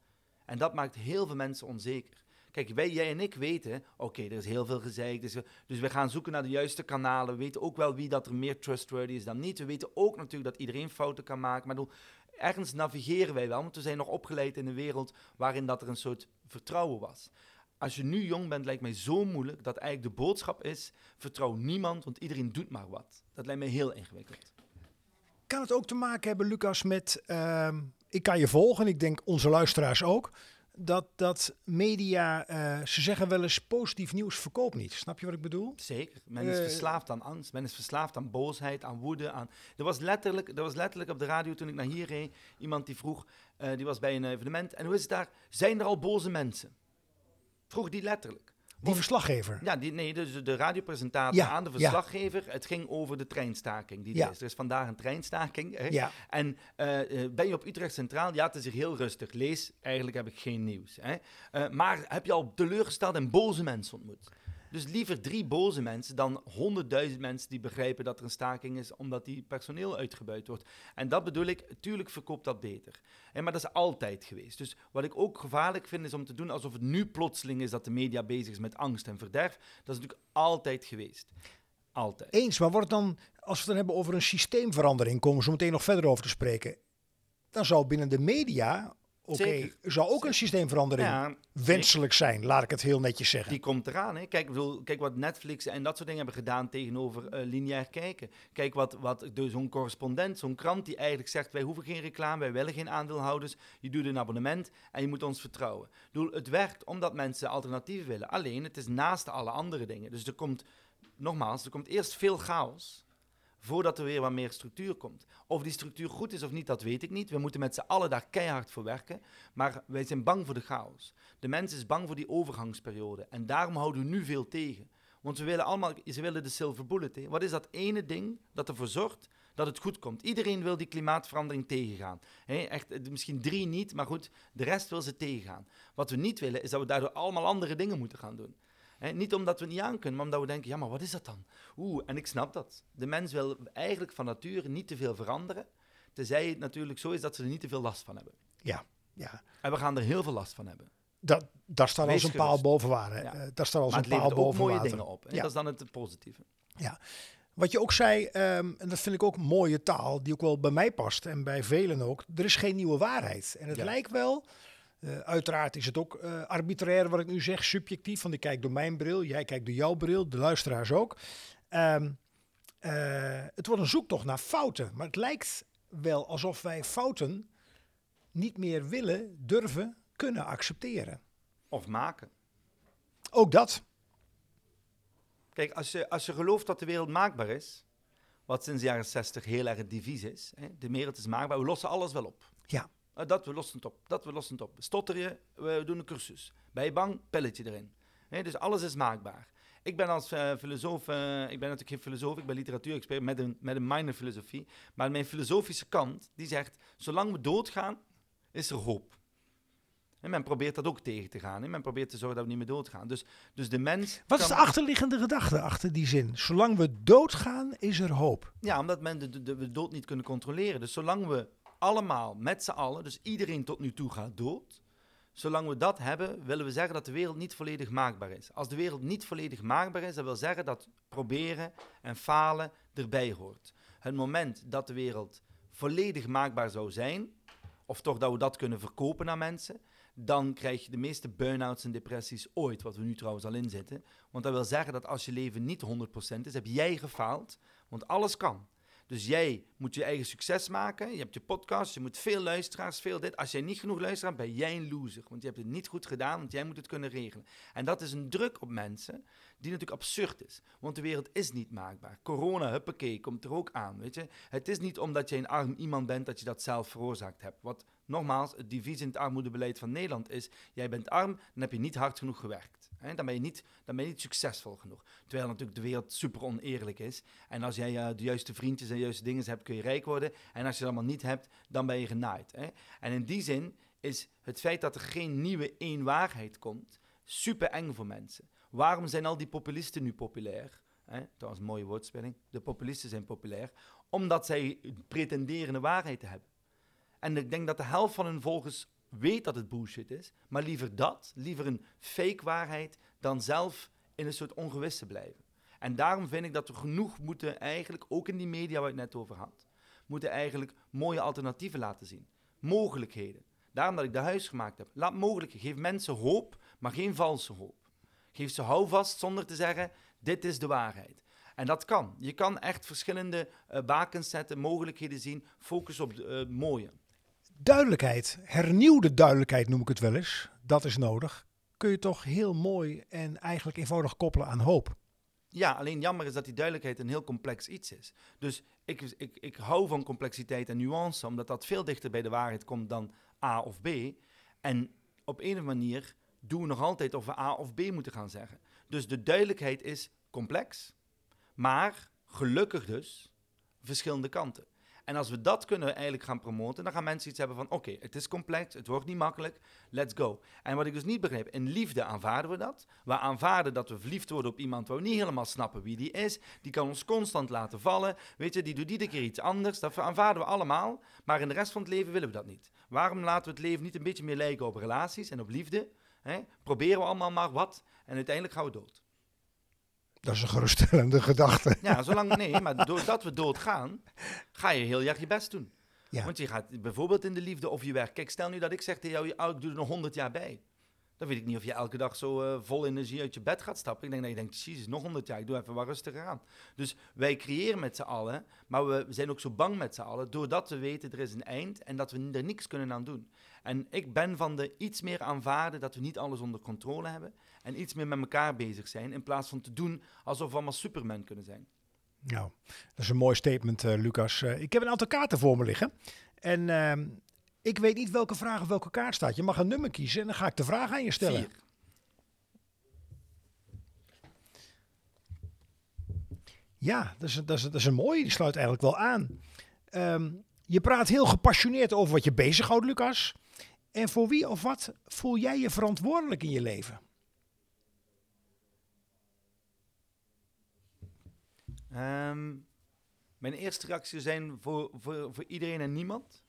En dat maakt heel veel mensen onzeker. Kijk, wij, jij en ik weten, oké, er is heel veel gezeik, dus, dus we gaan zoeken naar de juiste kanalen. We weten ook wel wie dat er meer trustworthy is dan niet. We weten ook natuurlijk dat iedereen fouten kan maken. Maar bedoel, ergens navigeren wij wel, want we zijn nog opgeleid in een wereld waarin dat er een soort vertrouwen was. Als je nu jong bent, lijkt mij zo moeilijk dat eigenlijk de boodschap is: vertrouw niemand, want iedereen doet maar wat. Dat lijkt mij heel ingewikkeld. Kan het ook te maken hebben, Lucas, met... ehm, ik kan je volgen, ik denk onze luisteraars ook... Dat, dat media, eh, ze zeggen wel eens positief nieuws verkoopt niet. Snap je wat ik bedoel? Zeker. Men is Eh, verslaafd aan angst. Men is verslaafd aan boosheid, aan woede. Aan... Er, was letterlijk, er was letterlijk op de radio toen ik naar hier reed iemand die vroeg, eh, die was bij een evenement. En hoe is het daar? Zijn er al boze mensen? Vroeg die letterlijk. Die verslaggever. Ja, die, nee, dus de radiopresentator Ja, aan de ja. verslaggever. Het ging over de treinstaking die er is. Er is vandaag een treinstaking. Hè? Ja. En eh, eh, ben je op Utrecht Centraal? Ja, het is hier heel rustig. Lees, eigenlijk heb ik geen nieuws. Hè? Eh, maar heb je al teleurgesteld en boze mensen ontmoet? Dus liever drie boze mensen dan honderdduizend mensen die begrijpen dat er een staking is omdat die personeel uitgebuit wordt. En dat bedoel ik, tuurlijk verkoopt dat beter. Hè, maar dat is altijd geweest. Dus wat ik ook gevaarlijk vind is om te doen alsof het nu plotseling is dat de media bezig is met angst en verderf. Dat is natuurlijk altijd geweest. Altijd. Eens, maar wordt dan, als we het dan hebben over een systeemverandering, komen we zo meteen nog verder over te spreken. Dan zou binnen de media, oké, zou ook een systeemverandering Ja, wenselijk zijn, laat ik het heel netjes zeggen. Die komt eraan. Hè? Kijk, ik bedoel, kijk wat Netflix en dat soort dingen hebben gedaan tegenover eh, lineair kijken. Kijk wat, wat de- zo'n correspondent, zo'n krant die eigenlijk zegt: wij hoeven geen reclame, wij willen geen aandeelhouders. Je doet een abonnement en je moet ons vertrouwen. Ik bedoel, het werkt omdat mensen alternatieven willen. Alleen, het is naast alle andere dingen. Dus er komt, nogmaals, er komt eerst veel chaos voordat er weer wat meer structuur komt. Of die structuur goed is of niet, dat weet ik niet. We moeten met z'n allen daar keihard voor werken. Maar wij zijn bang voor de chaos. De mens is bang voor die overgangsperiode. En daarom houden we nu veel tegen. Want we willen allemaal, ze willen de silver bullet. Hè. Wat is dat ene ding dat ervoor zorgt dat het goed komt? Iedereen wil die klimaatverandering tegengaan. Hè, echt, eh, misschien drie niet, maar goed, de rest wil ze tegengaan. Wat we niet willen, is dat we daardoor allemaal andere dingen moeten gaan doen. Niet omdat we het niet aan kunnen, maar omdat we denken, ja, maar wat is dat dan? Oeh, en ik snap dat. De mens wil eigenlijk van nature niet te veel veranderen. Tenzij het natuurlijk zo is dat ze er niet te veel last van hebben. Ja, ja. En we gaan er heel veel last van hebben. Dat, daar staat als een paal boven. Ja. Eh, daar staat als Maar een paal boven mooie water. dingen op. En Ja. dat is dan het positieve. Wat je ook zei, ehm, en dat vind ik ook mooie taal, die ook wel bij mij past en bij velen ook. Er is geen nieuwe waarheid. En het Ja. lijkt wel, eh, uiteraard is het ook eh, arbitrair wat ik nu zeg, subjectief. Want ik kijk door mijn bril, jij kijkt door jouw bril, de luisteraars ook. Ehm, eh, het wordt een zoektocht naar fouten. Maar het lijkt wel alsof wij fouten niet meer willen, durven, kunnen accepteren. Of maken. Ook dat. Kijk, als je, als je gelooft dat de wereld maakbaar is, wat sinds de jaren 60 heel erg het devies is, hè, de wereld is maakbaar, we lossen alles wel op. Ja. Eh, dat, we lossen het op. Dat, we lossen het op. Stotter je, we doen een cursus. Ben je bang, pilletje erin. Dus alles is maakbaar. Ik ben als eh, filosoof, eh, ik ben natuurlijk geen filosoof, ik ben literatuurexpert met een, met een minor filosofie. Maar mijn filosofische kant, die zegt, zolang we doodgaan, is er hoop. En men probeert dat ook tegen te gaan. Hè. Men probeert te zorgen dat we niet meer doodgaan. Dus, dus de mens... Wat is de achterliggende gedachte achter die zin? Zolang we doodgaan, is er hoop. Ja, omdat men de, de, de dood niet kunnen controleren. Dus zolang we allemaal met z'n allen, dus iedereen tot nu toe gaat dood. Zolang we dat hebben, willen we zeggen dat de wereld niet volledig maakbaar is. Als de wereld niet volledig maakbaar is, dat wil zeggen dat proberen en falen erbij hoort. Het moment dat de wereld volledig maakbaar zou zijn, of toch dat we dat kunnen verkopen aan mensen, dan krijg je de meeste burn-outs en depressies ooit, wat we nu trouwens al in zitten. Want dat wil zeggen dat als je leven niet 100% is, heb jij gefaald, want alles kan. Dus jij moet je eigen succes maken. Je hebt je podcast, je moet veel luisteraars, veel dit. Als jij niet genoeg luisteraars ben jij een loser. Want je hebt het niet goed gedaan, want jij moet het kunnen regelen. En dat is een druk op mensen die natuurlijk absurd is. Want de wereld is niet maakbaar. Corona, huppakee, komt er ook aan, weet je. Het is niet omdat je een arm iemand bent dat je dat zelf veroorzaakt hebt. Wat nogmaals, het divisie in het armoedebeleid van Nederland is... jij bent arm, dan heb je niet hard genoeg gewerkt. Dan, ben je niet, dan ben je niet succesvol genoeg. Terwijl natuurlijk de wereld super oneerlijk is. En als jij eh, de juiste vriendjes en de juiste dingen hebt, kun je rijk worden. En als je dat allemaal niet hebt, dan ben je genaaid. Hè? En in die zin is het feit dat er geen nieuwe één waarheid komt... super eng voor mensen. Waarom zijn al die populisten nu populair? Hè? Een mooie woordspeling. De populisten zijn populair. Omdat zij pretenderen een waarheid te hebben. En ik denk dat de helft van hun volgers weet dat het bullshit is. Maar liever dat, liever een fake waarheid, dan zelf in een soort ongewisse blijven. En daarom vind ik dat we genoeg moeten eigenlijk, ook in die media waar ik het net over had, moeten eigenlijk mooie alternatieven laten zien. Mogelijkheden. Daarom dat ik de huis gemaakt heb. Laat mogelijkheden. Geef mensen hoop, maar geen valse hoop. Geef ze houvast zonder te zeggen, dit is de waarheid. En dat kan. Je kan echt verschillende eh, bakens zetten, mogelijkheden zien, focus op het eh, mooie. Duidelijkheid, hernieuwde duidelijkheid noem ik het wel eens, dat is nodig. Kun je toch heel mooi en eigenlijk eenvoudig koppelen aan hoop. Ja, alleen jammer is dat die duidelijkheid een heel complex iets is. Dus ik, ik, ik hou van complexiteit en nuance, omdat dat veel dichter bij de waarheid komt dan A of B. En op een of manier doen we nog altijd of we A of B moeten gaan zeggen. Dus de duidelijkheid is complex, maar gelukkig dus verschillende kanten. En als we dat kunnen eigenlijk gaan promoten, dan gaan mensen iets hebben van: oké, het is complex, het wordt niet makkelijk, let's go. En wat ik dus niet begrijp, in liefde aanvaarden we dat. We aanvaarden dat we verliefd worden op iemand waar we niet helemaal snappen wie die is. Die kan ons constant laten vallen. Weet je, die doet iedere keer iets anders. Dat aanvaarden we allemaal. Maar in de rest van het leven willen we dat niet. Waarom laten we het leven niet een beetje meer lijken op relaties en op liefde? Hè? Proberen we allemaal maar wat en uiteindelijk gaan we dood. Dat is een geruststellende gedachte. Ja, zolang nee, maar doordat we doodgaan, ga je heel erg je best doen. Ja. Want je gaat bijvoorbeeld in de liefde of je werk. Kijk, stel nu dat ik zeg tegen jou, oh, ik doe er nog 100 jaar bij. Dan weet ik niet of je elke dag zo eh, vol energie uit je bed gaat stappen. Ik denk dat je denkt, jezus, nog 100 jaar, ik doe even wat rustiger aan. Dus wij creëren met z'n allen, maar we zijn ook zo bang met z'n allen, doordat we weten er is een eind en dat we er niks kunnen aan doen. En ik ben van de iets meer aanvaarden dat we niet alles onder controle hebben en iets meer met elkaar bezig zijn, in plaats van te doen alsof we allemaal superman kunnen zijn. Nou, dat is een mooi statement, eh, Lucas. Eh, ik heb een aantal kaarten voor me liggen. En ehm, ik weet niet welke vraag op welke kaart staat. Je mag een nummer kiezen en dan ga ik de vraag aan je stellen. Vier. Ja, dat is, dat, is, dat is een mooie. Die sluit eigenlijk wel aan. Ehm, je praat heel gepassioneerd over wat je bezighoudt, Lucas. En voor wie of wat voel jij je verantwoordelijk in je leven? Ehm, Mijn eerste reactie zou zijn voor, voor, voor iedereen en niemand.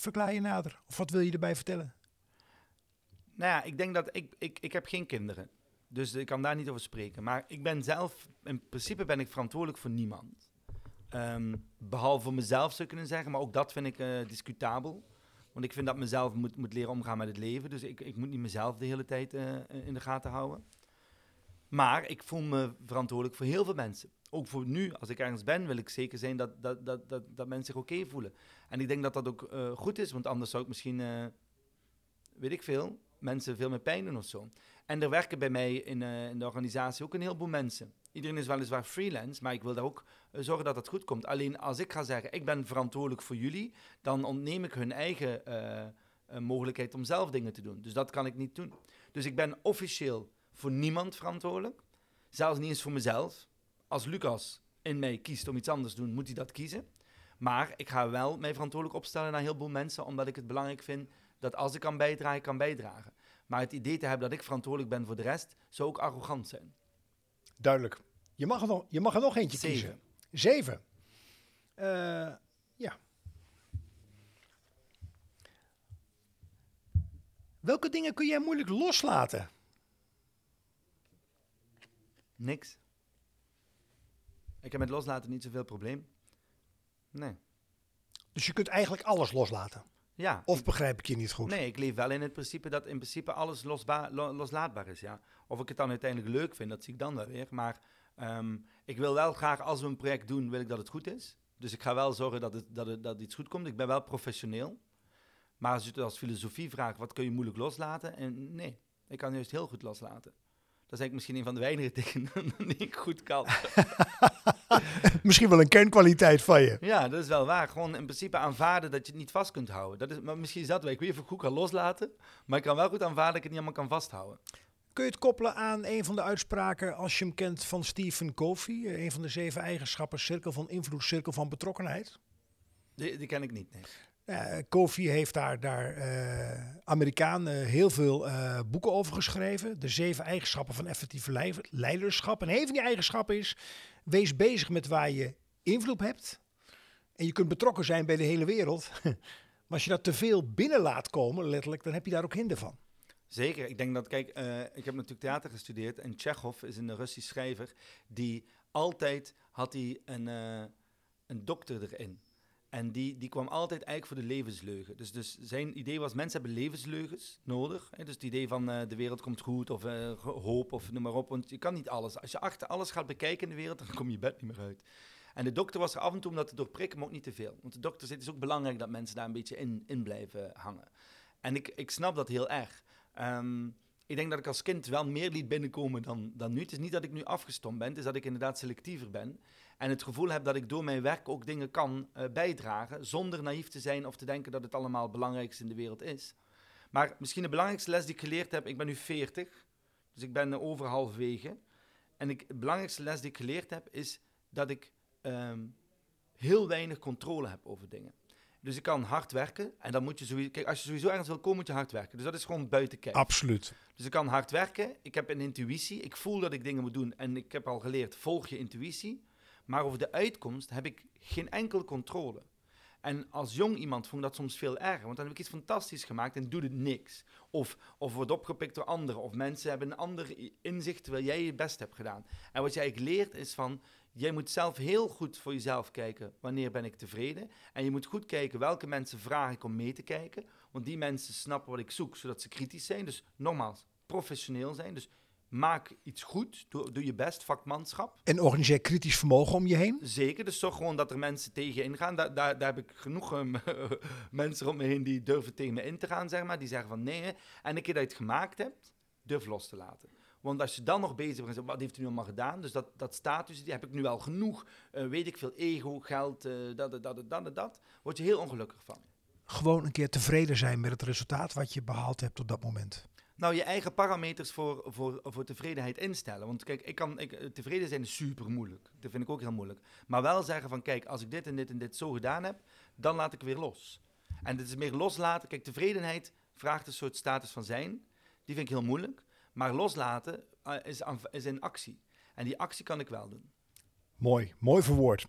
Verklaar je nader. Of wat wil je erbij vertellen? Nou ja, ik denk dat ik, ik, ik heb geen kinderen. Dus ik kan daar niet over spreken. Maar ik ben zelf, in principe ben ik verantwoordelijk voor niemand. Ehm, behalve mezelf zou ik kunnen zeggen, maar ook dat vind ik uh, discutabel. Want ik vind dat mezelf moet, moet leren omgaan met het leven. Dus ik, ik moet niet mezelf de hele tijd uh, in de gaten houden. Maar ik voel me verantwoordelijk voor heel veel mensen. Ook voor nu, als ik ergens ben, wil ik zeker zijn dat, dat, dat, dat, dat mensen zich oké voelen. En ik denk dat dat ook uh, goed is, want anders zou ik misschien, weet ik veel, mensen veel meer pijn of zo. En er werken bij mij in, uh, in de organisatie ook een heleboel mensen. Iedereen is weliswaar freelance, maar ik wil daar ook zorgen dat het goed komt. Alleen als ik ga zeggen, ik ben verantwoordelijk voor jullie, dan ontneem ik hun eigen mogelijkheid om zelf dingen te doen. Dus dat kan ik niet doen. Dus ik ben officieel voor niemand verantwoordelijk. Zelfs niet eens voor mezelf. Als Lucas in mij kiest om iets anders te doen, moet hij dat kiezen. Maar ik ga wel mij verantwoordelijk opstellen naar heel veel mensen, omdat ik het belangrijk vind dat als ik kan bijdragen, kan bijdragen. Maar het idee te hebben dat ik verantwoordelijk ben voor de rest, zou ook arrogant zijn. Duidelijk. Je mag er nog, je mag er nog eentje Zeven. kiezen. Zeven. Uh, ja. Welke dingen kun jij moeilijk loslaten? Niks. Ik heb met loslaten niet zoveel probleem. Nee. Dus je kunt eigenlijk alles loslaten? Ja. Of begrijp ik je niet goed? Nee, ik leef wel in het principe dat in principe alles losba- lo- loslaatbaar is. Ja. Of ik het dan uiteindelijk leuk vind, dat zie ik dan wel weer. Maar um, ik wil wel graag, als we een project doen, wil ik dat het goed is. Dus ik ga wel zorgen dat, het, dat, het, dat iets goed komt. Ik ben wel professioneel. Maar als je het als filosofie vraagt, wat kun je moeilijk loslaten? En nee, ik kan juist heel goed loslaten. Dat is eigenlijk misschien een van de weinige dingen <laughs> die ik goed kan. <laughs> misschien wel een kernkwaliteit van je. Ja, dat is wel waar. Gewoon in principe aanvaarden dat je het niet vast kunt houden. Dat is, maar misschien is dat wel. Ik weet niet of ik goed kan loslaten. Maar ik kan wel goed aanvaarden dat ik het niet allemaal kan vasthouden. Kun je het koppelen aan een van de uitspraken, als je hem kent, van Stephen Covey? Een van de zeven eigenschappen, cirkel van invloed, cirkel van betrokkenheid? Die, die ken ik niet, nee. Uh, Kofi heeft daar, daar uh, Amerikaan uh, heel veel boeken over geschreven. De zeven eigenschappen van effectief leiderschap. En een van die eigenschappen is, wees bezig met waar je invloed hebt. En je kunt betrokken zijn bij de hele wereld. <laughs> maar als je dat te veel binnen laat komen, letterlijk, dan heb je daar ook hinder van. Zeker. Ik denk dat, kijk, ik heb natuurlijk theater gestudeerd. En Tsjechov is een Russisch schrijver die altijd had hij een, een dokter erin. En die, die kwam altijd eigenlijk voor de levensleugen. Dus, dus zijn idee was, mensen hebben levensleugens nodig. Dus het idee van uh, de wereld komt goed of uh, hoop of noem maar op. Want je kan niet alles. Als je achter alles gaat bekijken in de wereld, <laughs> dan kom je bed niet meer uit. En de dokter was er af en toe om dat te doorprikken, maar ook niet te veel. Want de dokter zit, is ook belangrijk dat mensen daar een beetje in, in blijven hangen. En ik, ik snap dat heel erg. Um, ik denk dat ik als kind wel meer liet binnenkomen dan, dan nu. Het is niet dat ik nu afgestomd ben, het is dat ik inderdaad selectiever ben. En het gevoel heb dat ik door mijn werk ook dingen kan uh, bijdragen, zonder naïef te zijn of te denken dat het allemaal het belangrijkste in de wereld is. Maar misschien de belangrijkste les die ik geleerd heb, ik ben nu 40, dus ik ben over halfwege. En ik, de belangrijkste les die ik geleerd heb, is dat ik um, heel weinig controle heb over dingen. Dus ik kan hard werken en dan moet je sowieso... Kijk, als je sowieso ergens wil komen, moet je hard werken. Dus dat is gewoon buiten. Absoluut. Dus ik kan hard werken, ik heb een intuïtie, ik voel dat ik dingen moet doen en ik heb al geleerd, volg je intuïtie. Maar over de uitkomst heb ik geen enkele controle. En als jong iemand vond ik dat soms veel erger, want dan heb ik iets fantastisch gemaakt en doe het niks. Of, of wordt opgepikt door anderen, of mensen hebben een ander inzicht terwijl jij je best hebt gedaan. En wat je eigenlijk leert is van, jij moet zelf heel goed voor jezelf kijken, wanneer ben ik tevreden. En je moet goed kijken welke mensen vraag ik om mee te kijken, want die mensen snappen wat ik zoek, zodat ze kritisch zijn. Dus nogmaals, professioneel zijn. Dus maak iets goed, doe, doe, je best, vakmanschap. En organiseer kritisch vermogen om je heen? Zeker, dus zorg gewoon dat er mensen tegen in gaan. Daar, daar, daar heb ik genoeg um, <laughs> mensen om me heen die durven tegen me in te gaan, zeg maar. Die zeggen van nee, en een keer dat je het gemaakt hebt, durf los te laten. Want als je dan nog bezig bent, wat heeft hij nu allemaal gedaan? Dus dat, dat status, die heb ik nu al genoeg, uh, weet ik veel, ego, geld, uh, dat, dat, dat, dat, dat. Word je heel ongelukkig van. Gewoon een keer tevreden zijn met het resultaat wat je behaald hebt op dat moment. Nou, je eigen parameters voor, voor, voor tevredenheid instellen. Want kijk, ik kan, ik, tevreden zijn is super moeilijk. Dat vind ik ook heel moeilijk. Maar wel zeggen van, kijk, als ik dit en dit en dit zo gedaan heb, dan laat ik weer los. En dit is meer loslaten. Kijk, tevredenheid vraagt een soort status van zijn. Die vind ik heel moeilijk. Maar loslaten uh, is, is in actie. En die actie kan ik wel doen. Mooi, mooi verwoord.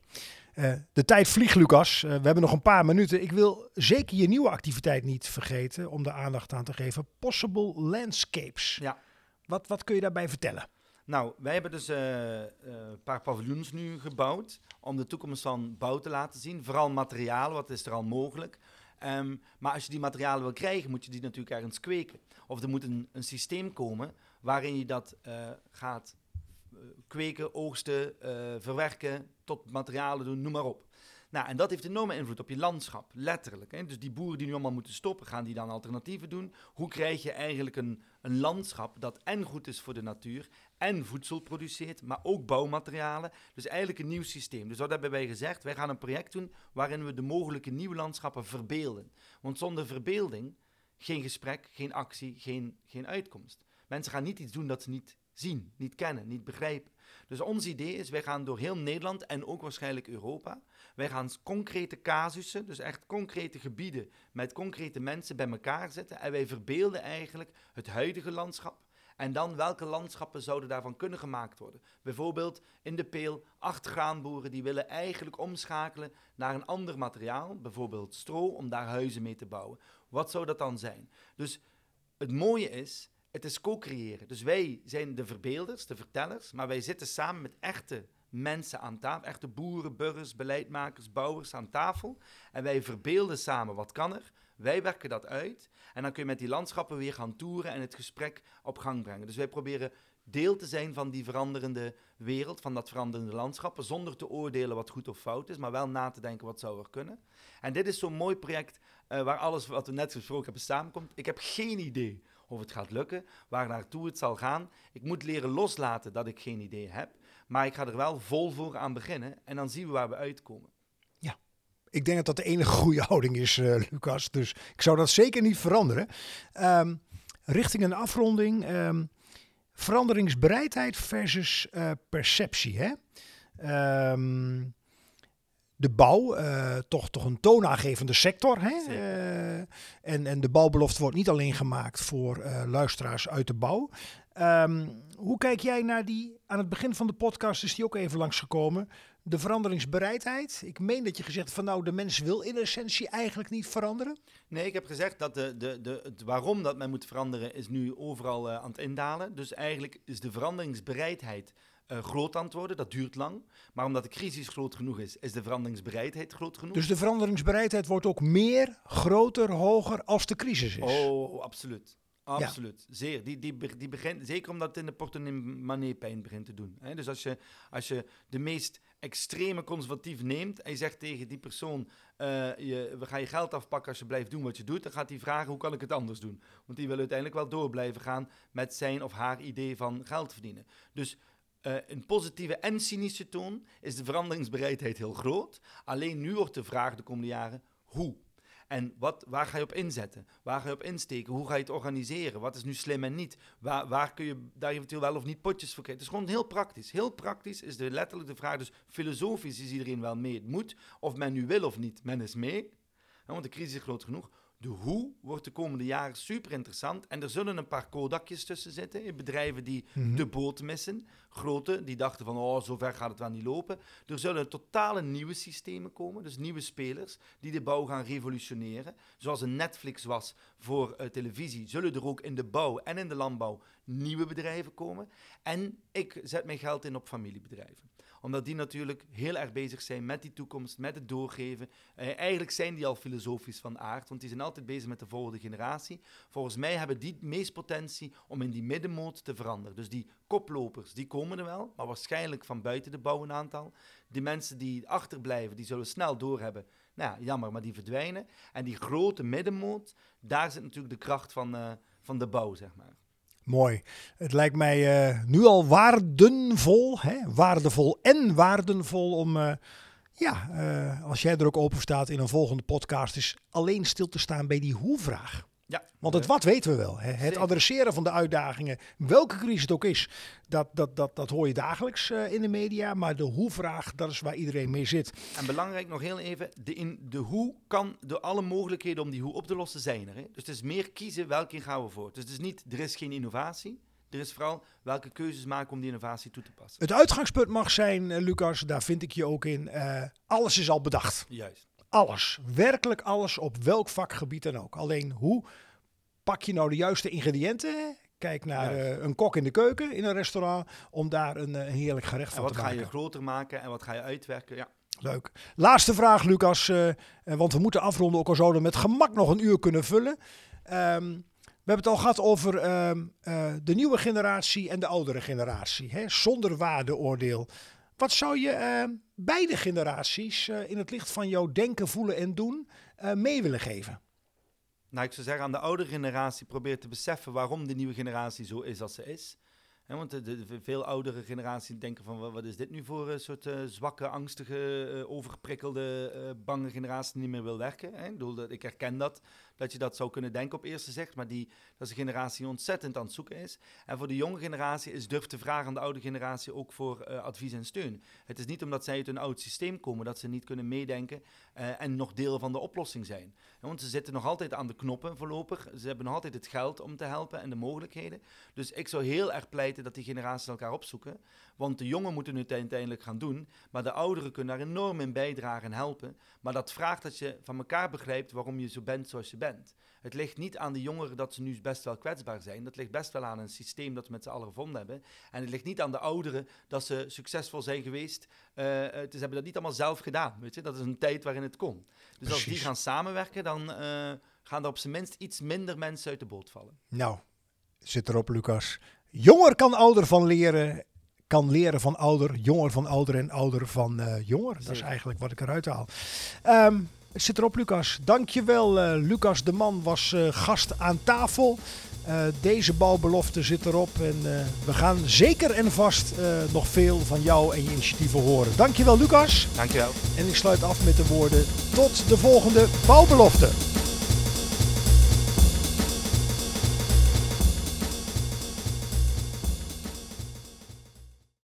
Uh, de tijd vliegt, Lucas. Uh, we hebben nog een paar minuten. Ik wil zeker je nieuwe activiteit niet vergeten om de aandacht aan te geven. Possible Landscapes. Ja. Wat, wat kun je daarbij vertellen? Nou, wij hebben dus uh, een paar paviljoens nu gebouwd om de toekomst van bouw te laten zien. Vooral materialen, wat is er al mogelijk. Um, maar als je die materialen wil krijgen, moet je die natuurlijk ergens kweken. Of er moet een, een systeem komen waarin je dat gaat kweken, oogsten, verwerken, tot materialen doen, noem maar op. Nou, en dat heeft enorme invloed op je landschap, letterlijk. Hè? Dus die boeren die nu allemaal moeten stoppen, gaan die dan alternatieven doen? Hoe krijg je eigenlijk een, een landschap dat en goed is voor de natuur en voedsel produceert, maar ook bouwmaterialen? Dus eigenlijk een nieuw systeem. Dus wat hebben wij gezegd? Wij gaan een project doen waarin we de mogelijke nieuwe landschappen verbeelden. Want zonder verbeelding geen gesprek, geen actie, geen, geen uitkomst. Mensen gaan niet iets doen dat ze niet zien, niet kennen, niet begrijpen. Dus ons idee is, wij gaan door heel Nederland en ook waarschijnlijk Europa, wij gaan concrete casussen, dus echt concrete gebieden met concrete mensen bij elkaar zetten en wij verbeelden eigenlijk het huidige landschap. En dan welke landschappen zouden daarvan kunnen gemaakt worden? Bijvoorbeeld in de peel, acht graanboeren die willen eigenlijk omschakelen naar een ander materiaal, bijvoorbeeld stro, om daar huizen mee te bouwen. Wat zou dat dan zijn? Dus het mooie is, het is co-creëren. Dus wij zijn de verbeelders, de vertellers, maar wij zitten samen met echte mensen aan tafel, echte boeren, burgers, beleidmakers, bouwers aan tafel. En wij verbeelden samen wat kan er. Wij werken dat uit. En dan kun je met die landschappen weer gaan toeren en het gesprek op gang brengen. Dus wij proberen deel te zijn van die veranderende wereld, van dat veranderende landschap, zonder te oordelen wat goed of fout is, maar wel na te denken wat zou er kunnen. En dit is zo'n mooi project uh, waar alles wat we net gesproken hebben samenkomt. Ik heb geen idee of het gaat lukken, waar naartoe het zal gaan. Ik moet leren loslaten dat ik geen idee heb, maar ik ga er wel vol voor aan beginnen en dan zien we waar we uitkomen. Ja, ik denk dat dat de enige goede houding is, uh, Lucas. Dus ik zou dat zeker niet veranderen. Um, richting een afronding. Um, veranderingsbereidheid versus uh, perceptie. Hè? Um, de bouw, uh, toch, toch een toonaangevende sector. Hè? Uh, en, en de bouwbelofte wordt niet alleen gemaakt voor uh, luisteraars uit de bouw. Um, hoe kijk jij naar die, aan het begin van de podcast is die ook even langsgekomen, de veranderingsbereidheid? Ik meen dat je gezegd van nou, de mens wil in essentie eigenlijk niet veranderen. Nee, ik heb gezegd dat de, de, de, het waarom dat men moet veranderen is nu overal aan het indalen. Dus eigenlijk is de veranderingsbereidheid uh, groot antwoorden. Dat duurt lang. Maar omdat de crisis groot genoeg is, is de veranderingsbereidheid groot genoeg. Dus de veranderingsbereidheid wordt ook meer, groter, hoger als de crisis is? Oh, absoluut. Absoluut, zeer. Die, die, die begint, zeker omdat het in de portemonnee pijn begint te doen. Hè? Dus als je, als je de meest extreme conservatief neemt en je zegt tegen die persoon, uh, je, we gaan je geld afpakken als je blijft doen wat je doet, dan gaat hij vragen hoe kan ik het anders doen. Want die wil uiteindelijk wel door blijven gaan met zijn of haar idee van geld verdienen. Dus uh, een positieve en cynische toon is de veranderingsbereidheid heel groot. Alleen nu wordt de vraag de komende jaren hoe. En wat, waar ga je op inzetten? Waar ga je op insteken? Hoe ga je het organiseren? Wat is nu slim en niet? Waar, waar kun je daar eventueel wel of niet potjes voor krijgen? Het is gewoon heel praktisch. Heel praktisch is de, letterlijk de vraag. Dus filosofisch is iedereen wel mee. Het moet, of men nu wil of niet, men is mee. want de crisis is groot genoeg. De hoe wordt de komende jaren super interessant. En er zullen een paar kodakjes tussen zitten. In bedrijven die mhm. de boot missen. Grote, die dachten van, oh, zover gaat het wel niet lopen. Er zullen totale nieuwe systemen komen. Dus nieuwe spelers die de bouw gaan revolutioneren. Zoals een Netflix was voor uh, televisie, zullen er ook in de bouw en in de landbouw nieuwe bedrijven komen. En ik zet mijn geld in op familiebedrijven omdat die natuurlijk heel erg bezig zijn met die toekomst, met het doorgeven. Eh, eigenlijk zijn die al filosofisch van aard, want die zijn altijd bezig met de volgende generatie. Volgens mij hebben die het meest potentie om in die middenmoot te veranderen. Dus die koplopers, die komen er wel, maar waarschijnlijk van buiten de bouw een aantal. Die mensen die achterblijven, die zullen snel doorhebben. Nou ja, jammer, maar die verdwijnen. En die grote middenmoot, daar zit natuurlijk de kracht van, uh, van de bouw, zeg maar. Mooi. Het lijkt mij uh, nu al waardenvol, hè? waardevol en waardenvol om, uh, ja, uh, als jij er ook open staat in een volgende podcast, is alleen stil te staan bij die hoe-vraag. Ja. Want het wat weten we wel. Hè? Het adresseren van de uitdagingen, welke crisis het ook is, dat, dat, dat, dat hoor je dagelijks uh, in de media. Maar de hoe-vraag, dat is waar iedereen mee zit. En belangrijk nog heel even, de, in, de hoe kan, de alle mogelijkheden om die hoe op te lossen zijn er. Hè? Dus het is meer kiezen welke gaan we voor. Dus het is niet, er is geen innovatie. Er is vooral welke keuzes maken om die innovatie toe te passen. Het uitgangspunt mag zijn, eh, Lucas, daar vind ik je ook in. eh, alles is al bedacht. Juist. Alles. Werkelijk alles op welk vakgebied dan ook. Alleen hoe pak je nou de juiste ingrediënten? Kijk naar eh, een kok in de keuken in een restaurant om daar een eh, heerlijk gerecht En van wat te ga maken. je groter maken en wat ga je uitwerken? Ja. Leuk. Laatste vraag, Lucas. eh, want we moeten afronden, ook al zouden we met gemak nog een uur kunnen vullen. Ehm, we hebben het al gehad over ehm, eh, de nieuwe generatie en de oudere generatie. Hè? Zonder waardeoordeel. Wat zou je ehm, beide generaties eh, in het licht van jouw denken, voelen en doen eh, mee willen geven? Nou, ik zou zeggen aan de oudere generatie probeer te beseffen waarom de nieuwe generatie zo is als ze is. Want de, veel oudere generaties denken van wa- wat is dit nu voor een soort eh, zwakke, angstige, eh, overprikkelde, eh, bange generatie die niet meer wil werken. Hè? Ik, ik herken dat, dat je dat zou kunnen denken op eerste zicht, maar die, dat is een generatie die ontzettend aan het zoeken is. En voor de jonge generatie is durf te vragen aan de oude generatie ook voor eh, advies en steun. Het is niet omdat zij uit een oud systeem komen dat ze niet kunnen meedenken eh, en nog deel van de oplossing zijn. Want ze zitten nog altijd aan de knoppen voorlopig. Ze hebben nog altijd het geld om te helpen en de mogelijkheden. Dus ik zou heel erg pleiten dat die generaties elkaar opzoeken. Want de jongen moeten het uiteindelijk gaan doen. Maar de ouderen kunnen daar enorm in bijdragen en helpen. Maar dat vraagt dat je van elkaar begrijpt waarom je zo bent zoals je bent. Het ligt niet aan de jongeren dat ze nu best wel kwetsbaar zijn. Dat ligt best wel aan een systeem dat we met z'n allen gevonden hebben. En het ligt niet aan de ouderen dat ze succesvol zijn geweest. Eh, ze hebben dat niet allemaal zelf gedaan. Weet je? Dat is een tijd waarin het kon. Dus als die gaan samenwerken, dan eh, gaan er op zijn minst iets minder mensen uit de boot vallen. Nou, zit erop, Lucas. Jonger kan ouder van leren. Kan leren van ouder, jonger van ouder en ouder van eh, jonger. Dat is eigenlijk wat ik eruit haal. Het zit erop, Lucas. Dankjewel. eh Lucas de Man was eh, gast aan tafel. Deze bouwbelofte zit erop. En we gaan zeker en vast nog veel van jou en je initiatieven horen. Dankjewel, Lucas. Dankjewel. En ik sluit af met de woorden tot de volgende bouwbelofte.